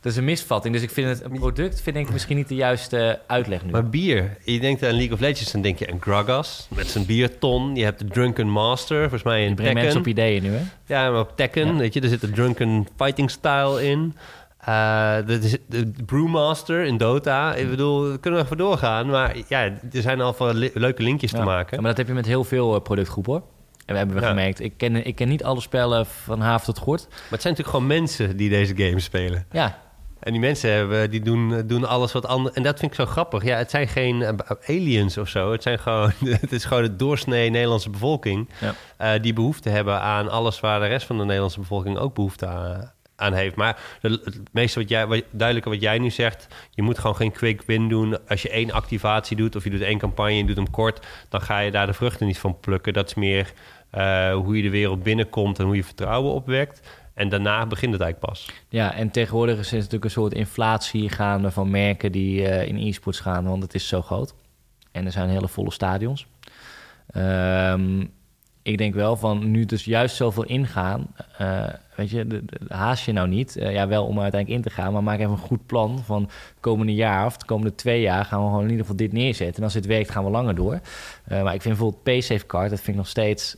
B: Dat is een misvatting. Dus ik vind het een product vind ik misschien niet de juiste uitleg nu.
A: Maar bier, je denkt aan League of Legends, dan denk je aan Gragas met zijn bierton. Je hebt de Drunken Master, volgens mij
B: je
A: in
B: brengt mensen op ideeën nu, hè?
A: Ja, maar op Tekken,
B: Ja.
A: weet je, er zit de Drunken Fighting Style in. Eh de, de, Brewmaster in Dota. Ik bedoel, we kunnen we even doorgaan. Maar ja, er zijn al van leuke linkjes te maken.
B: Ja, maar dat heb je met heel veel eh, productgroepen, hoor. En we hebben we
A: Ja.
B: gemerkt. Ik ken, ik ken niet alle spellen van haaf tot gort.
A: Maar het zijn natuurlijk gewoon mensen die deze game spelen.
B: Ja,
A: En die mensen hebben, die doen, doen alles wat anders. En dat vind ik zo grappig. Ja, het zijn geen eh, aliens of zo. Het, zijn gewoon, het is gewoon het doorsnee Nederlandse bevolking...
B: Ja.
A: eh, die behoefte hebben aan alles waar de rest van de Nederlandse bevolking ook behoefte aan, aan heeft. Maar de, het meeste wat jij, wat, duidelijke wat jij nu zegt... je moet gewoon geen quick win doen. Als je één activatie doet of je doet één campagne en doet hem kort... dan ga je daar de vruchten niet van plukken. Dat is meer hoe je de wereld binnenkomt en hoe je vertrouwen opwekt... En daarna begint het eigenlijk pas.
B: Ja, en tegenwoordig is er natuurlijk een soort inflatie gaande van merken die uh, in e-sports gaan, want het is zo groot. En er zijn hele volle stadions. Um, ik denk wel van nu dus juist zoveel ingaan. Uh, weet je, de, haast je nou niet. Uh, ja, wel om uiteindelijk in te gaan, maar maak even een goed plan van komende jaar of de komende twee jaar gaan we gewoon in ieder geval dit neerzetten. En als het werkt, gaan we langer door. Uh, maar ik vind bijvoorbeeld PaySafeCard, dat vind ik nog steeds.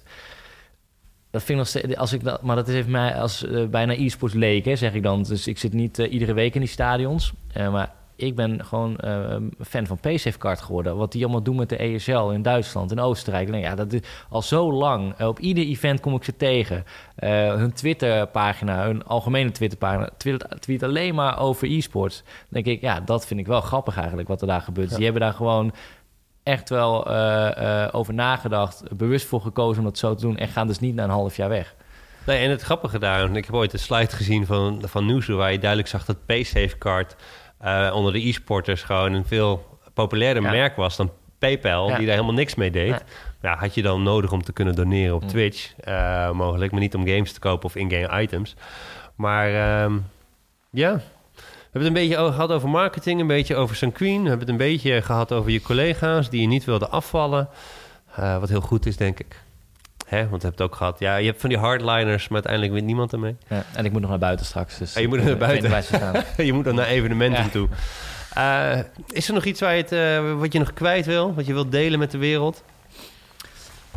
B: Dat vind ik nog steeds, als ik dat, maar dat is even mij als bijna e-sports leek, zeg ik dan. Dus ik zit niet iedere week in die stadions. maar ik ben gewoon uh, fan van PaySafeCard geworden. Wat die allemaal doen met de ESL in Duitsland en Oostenrijk. ja, dat is al zo lang. Uh, op ieder event kom ik ze tegen. Uh, hun Twitterpagina, hun algemene Twitterpagina, tweet, tweet alleen maar over e-sports. Dan denk ik, ja, dat vind ik wel grappig eigenlijk wat er daar gebeurt. Ja. Die hebben daar gewoon echt wel over nagedacht, bewust voor gekozen om dat zo te doen en gaan dus niet na een half jaar weg.
A: Nee, en het grappige daar, ik heb ooit een slide gezien van, van Nieuwshow waar je duidelijk zag dat PaySafeCard uh, onder de e-sporters gewoon een veel populairder ja. merk was dan PayPal, ja. die daar helemaal niks mee deed. Ja. had je dan nodig om te kunnen doneren op Twitch, uh, mogelijk, maar niet om games te kopen of in-game items. Maar um, ja, we hebben het een beetje gehad over marketing, een beetje over Sanqueen. We hebben het een beetje gehad over je collega's die je niet wilde afvallen. Uh, wat heel goed is, denk ik. Hè? Want je hebt het ook gehad. Ja, je hebt van die hardliners, maar uiteindelijk wint niemand ermee.
B: Ja, en ik moet nog naar buiten straks. Dus
A: ja, je moet naar buiten. je moet dan naar evenementen ja. toe. Uh, is er nog iets waar je het, uh, wat je nog kwijt wil? Wat je wilt delen met de wereld?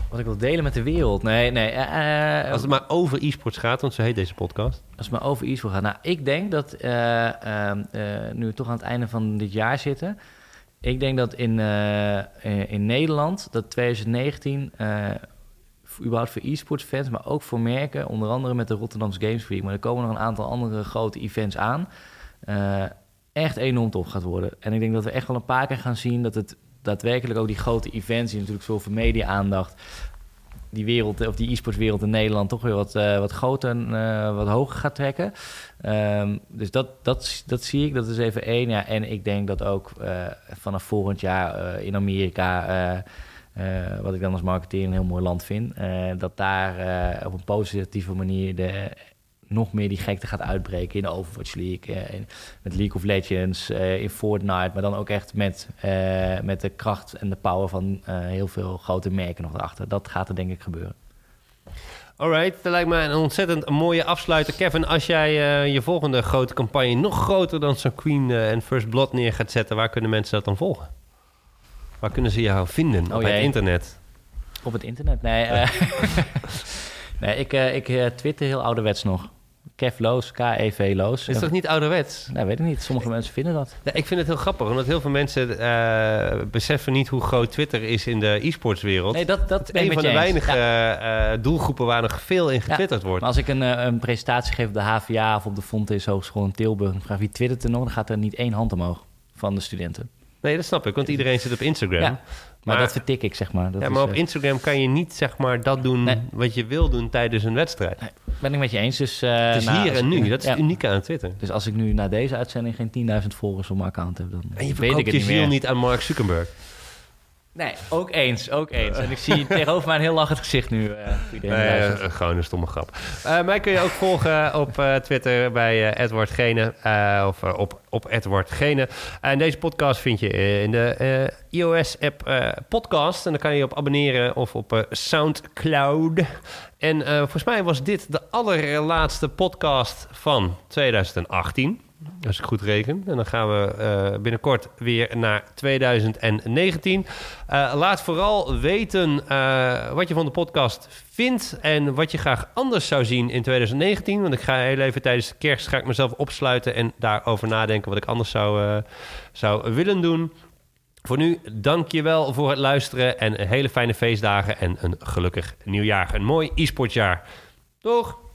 B: Wat ik wil delen met de wereld? Nee, nee. Uh,
A: als het maar over e-sports gaat, want zo heet deze podcast.
B: Als het maar over e-sports gaat. Nou, ik denk dat nu we toch aan het einde van dit jaar zitten... Ik denk dat in, in Nederland, dat 2019 überhaupt voor e-sports fans, maar ook voor merken. Onder andere met de Rotterdamse Games Week. Maar er komen nog een aantal andere grote events aan. Uh, echt enorm tof gaat worden. En ik denk dat we echt wel een paar keer gaan zien dat het daadwerkelijk ook die grote events, die natuurlijk zoveel media-aandacht, die wereld, of die e-sports wereld in Nederland toch weer wat, uh, wat groter en uh, wat hoger gaat trekken. Um, dus dat, dat, dat zie ik, dat is even één. Ja, en ik denk dat ook vanaf volgend jaar in Amerika uh, wat ik dan als marketeer een heel mooi land vind. Uh, dat daar uh, op een positieve manier de, nog meer die gekte gaat uitbreken in Overwatch League, met League of Legends, in Fortnite, maar dan ook echt met, met de kracht en de power van heel veel grote merken nog erachter. Dat gaat er denk ik gebeuren.
A: Alright, dat lijkt me een ontzettend mooie afsluiter. Kevin, als jij je volgende grote campagne nog groter dan zo'n Queen en First Blood neer gaat zetten, waar kunnen mensen dat dan volgen? Waar kunnen ze jou vinden oh, op het internet?
B: Op het internet? Nee, uh, nee ik, uh, ik uh, twitter heel ouderwets nog. Kev Loos, K-E-V Loos.
A: Is dat niet ouderwets?
B: Nee, weet ik niet. Sommige mensen vinden dat.
A: Ja, ik vind het heel grappig, omdat heel veel mensen beseffen niet hoe groot Twitter is in de e-sportswereld.
B: Nee, dat, dat
A: is een van de weinige ja. doelgroepen waar nog veel in getwitterd
B: ja,
A: wordt.
B: Maar als ik een, een presentatie geef op de HVA of op de Fontes Hogeschool in Tilburg... vraag wie twittert er nog, dan gaat er niet één hand omhoog van de studenten.
A: Nee, dat snap ik, want iedereen zit op Instagram.
B: Ja, maar, dat vertik ik, zeg maar. Dat
A: ja, maar op Instagram kan je niet, zeg maar, dat doen nee. wat je wil doen tijdens een wedstrijd. Nee,
B: ben ik met je eens. Dus, uh,
A: het is nou, hier en nu, dat is ja. het unieke aan Twitter.
B: Dus als ik nu na deze uitzending geen 10.000 volgers op mijn account heb, dan
A: en je
B: weet ik het
A: je ziel niet aan Mark Zuckerberg.
B: Nee, ook eens, ook eens. En ik zie tegenover mij een heel lachend gezicht nu. Uh,
A: nee, uh, gewoon een stomme grap. Uh, mij kun je ook volgen op Twitter bij Edward Gene. of op, op Edward Gene. En deze podcast vind je in de iOS-app podcast. En dan kan je op abonneren of op Soundcloud. En volgens mij was dit de allerlaatste podcast van 2018. Als ik goed reken. En dan gaan we uh, binnenkort weer naar 2019. Uh, laat vooral weten uh, wat je van de podcast vindt. En wat je graag anders zou zien in 2019. Want ik ga heel even tijdens de kerst ga ik mezelf opsluiten. En daarover nadenken wat ik anders zou, zou willen doen. Voor nu, dank je wel voor het luisteren. En hele fijne feestdagen. En een gelukkig nieuwjaar. Een mooi e-sportjaar. Doeg!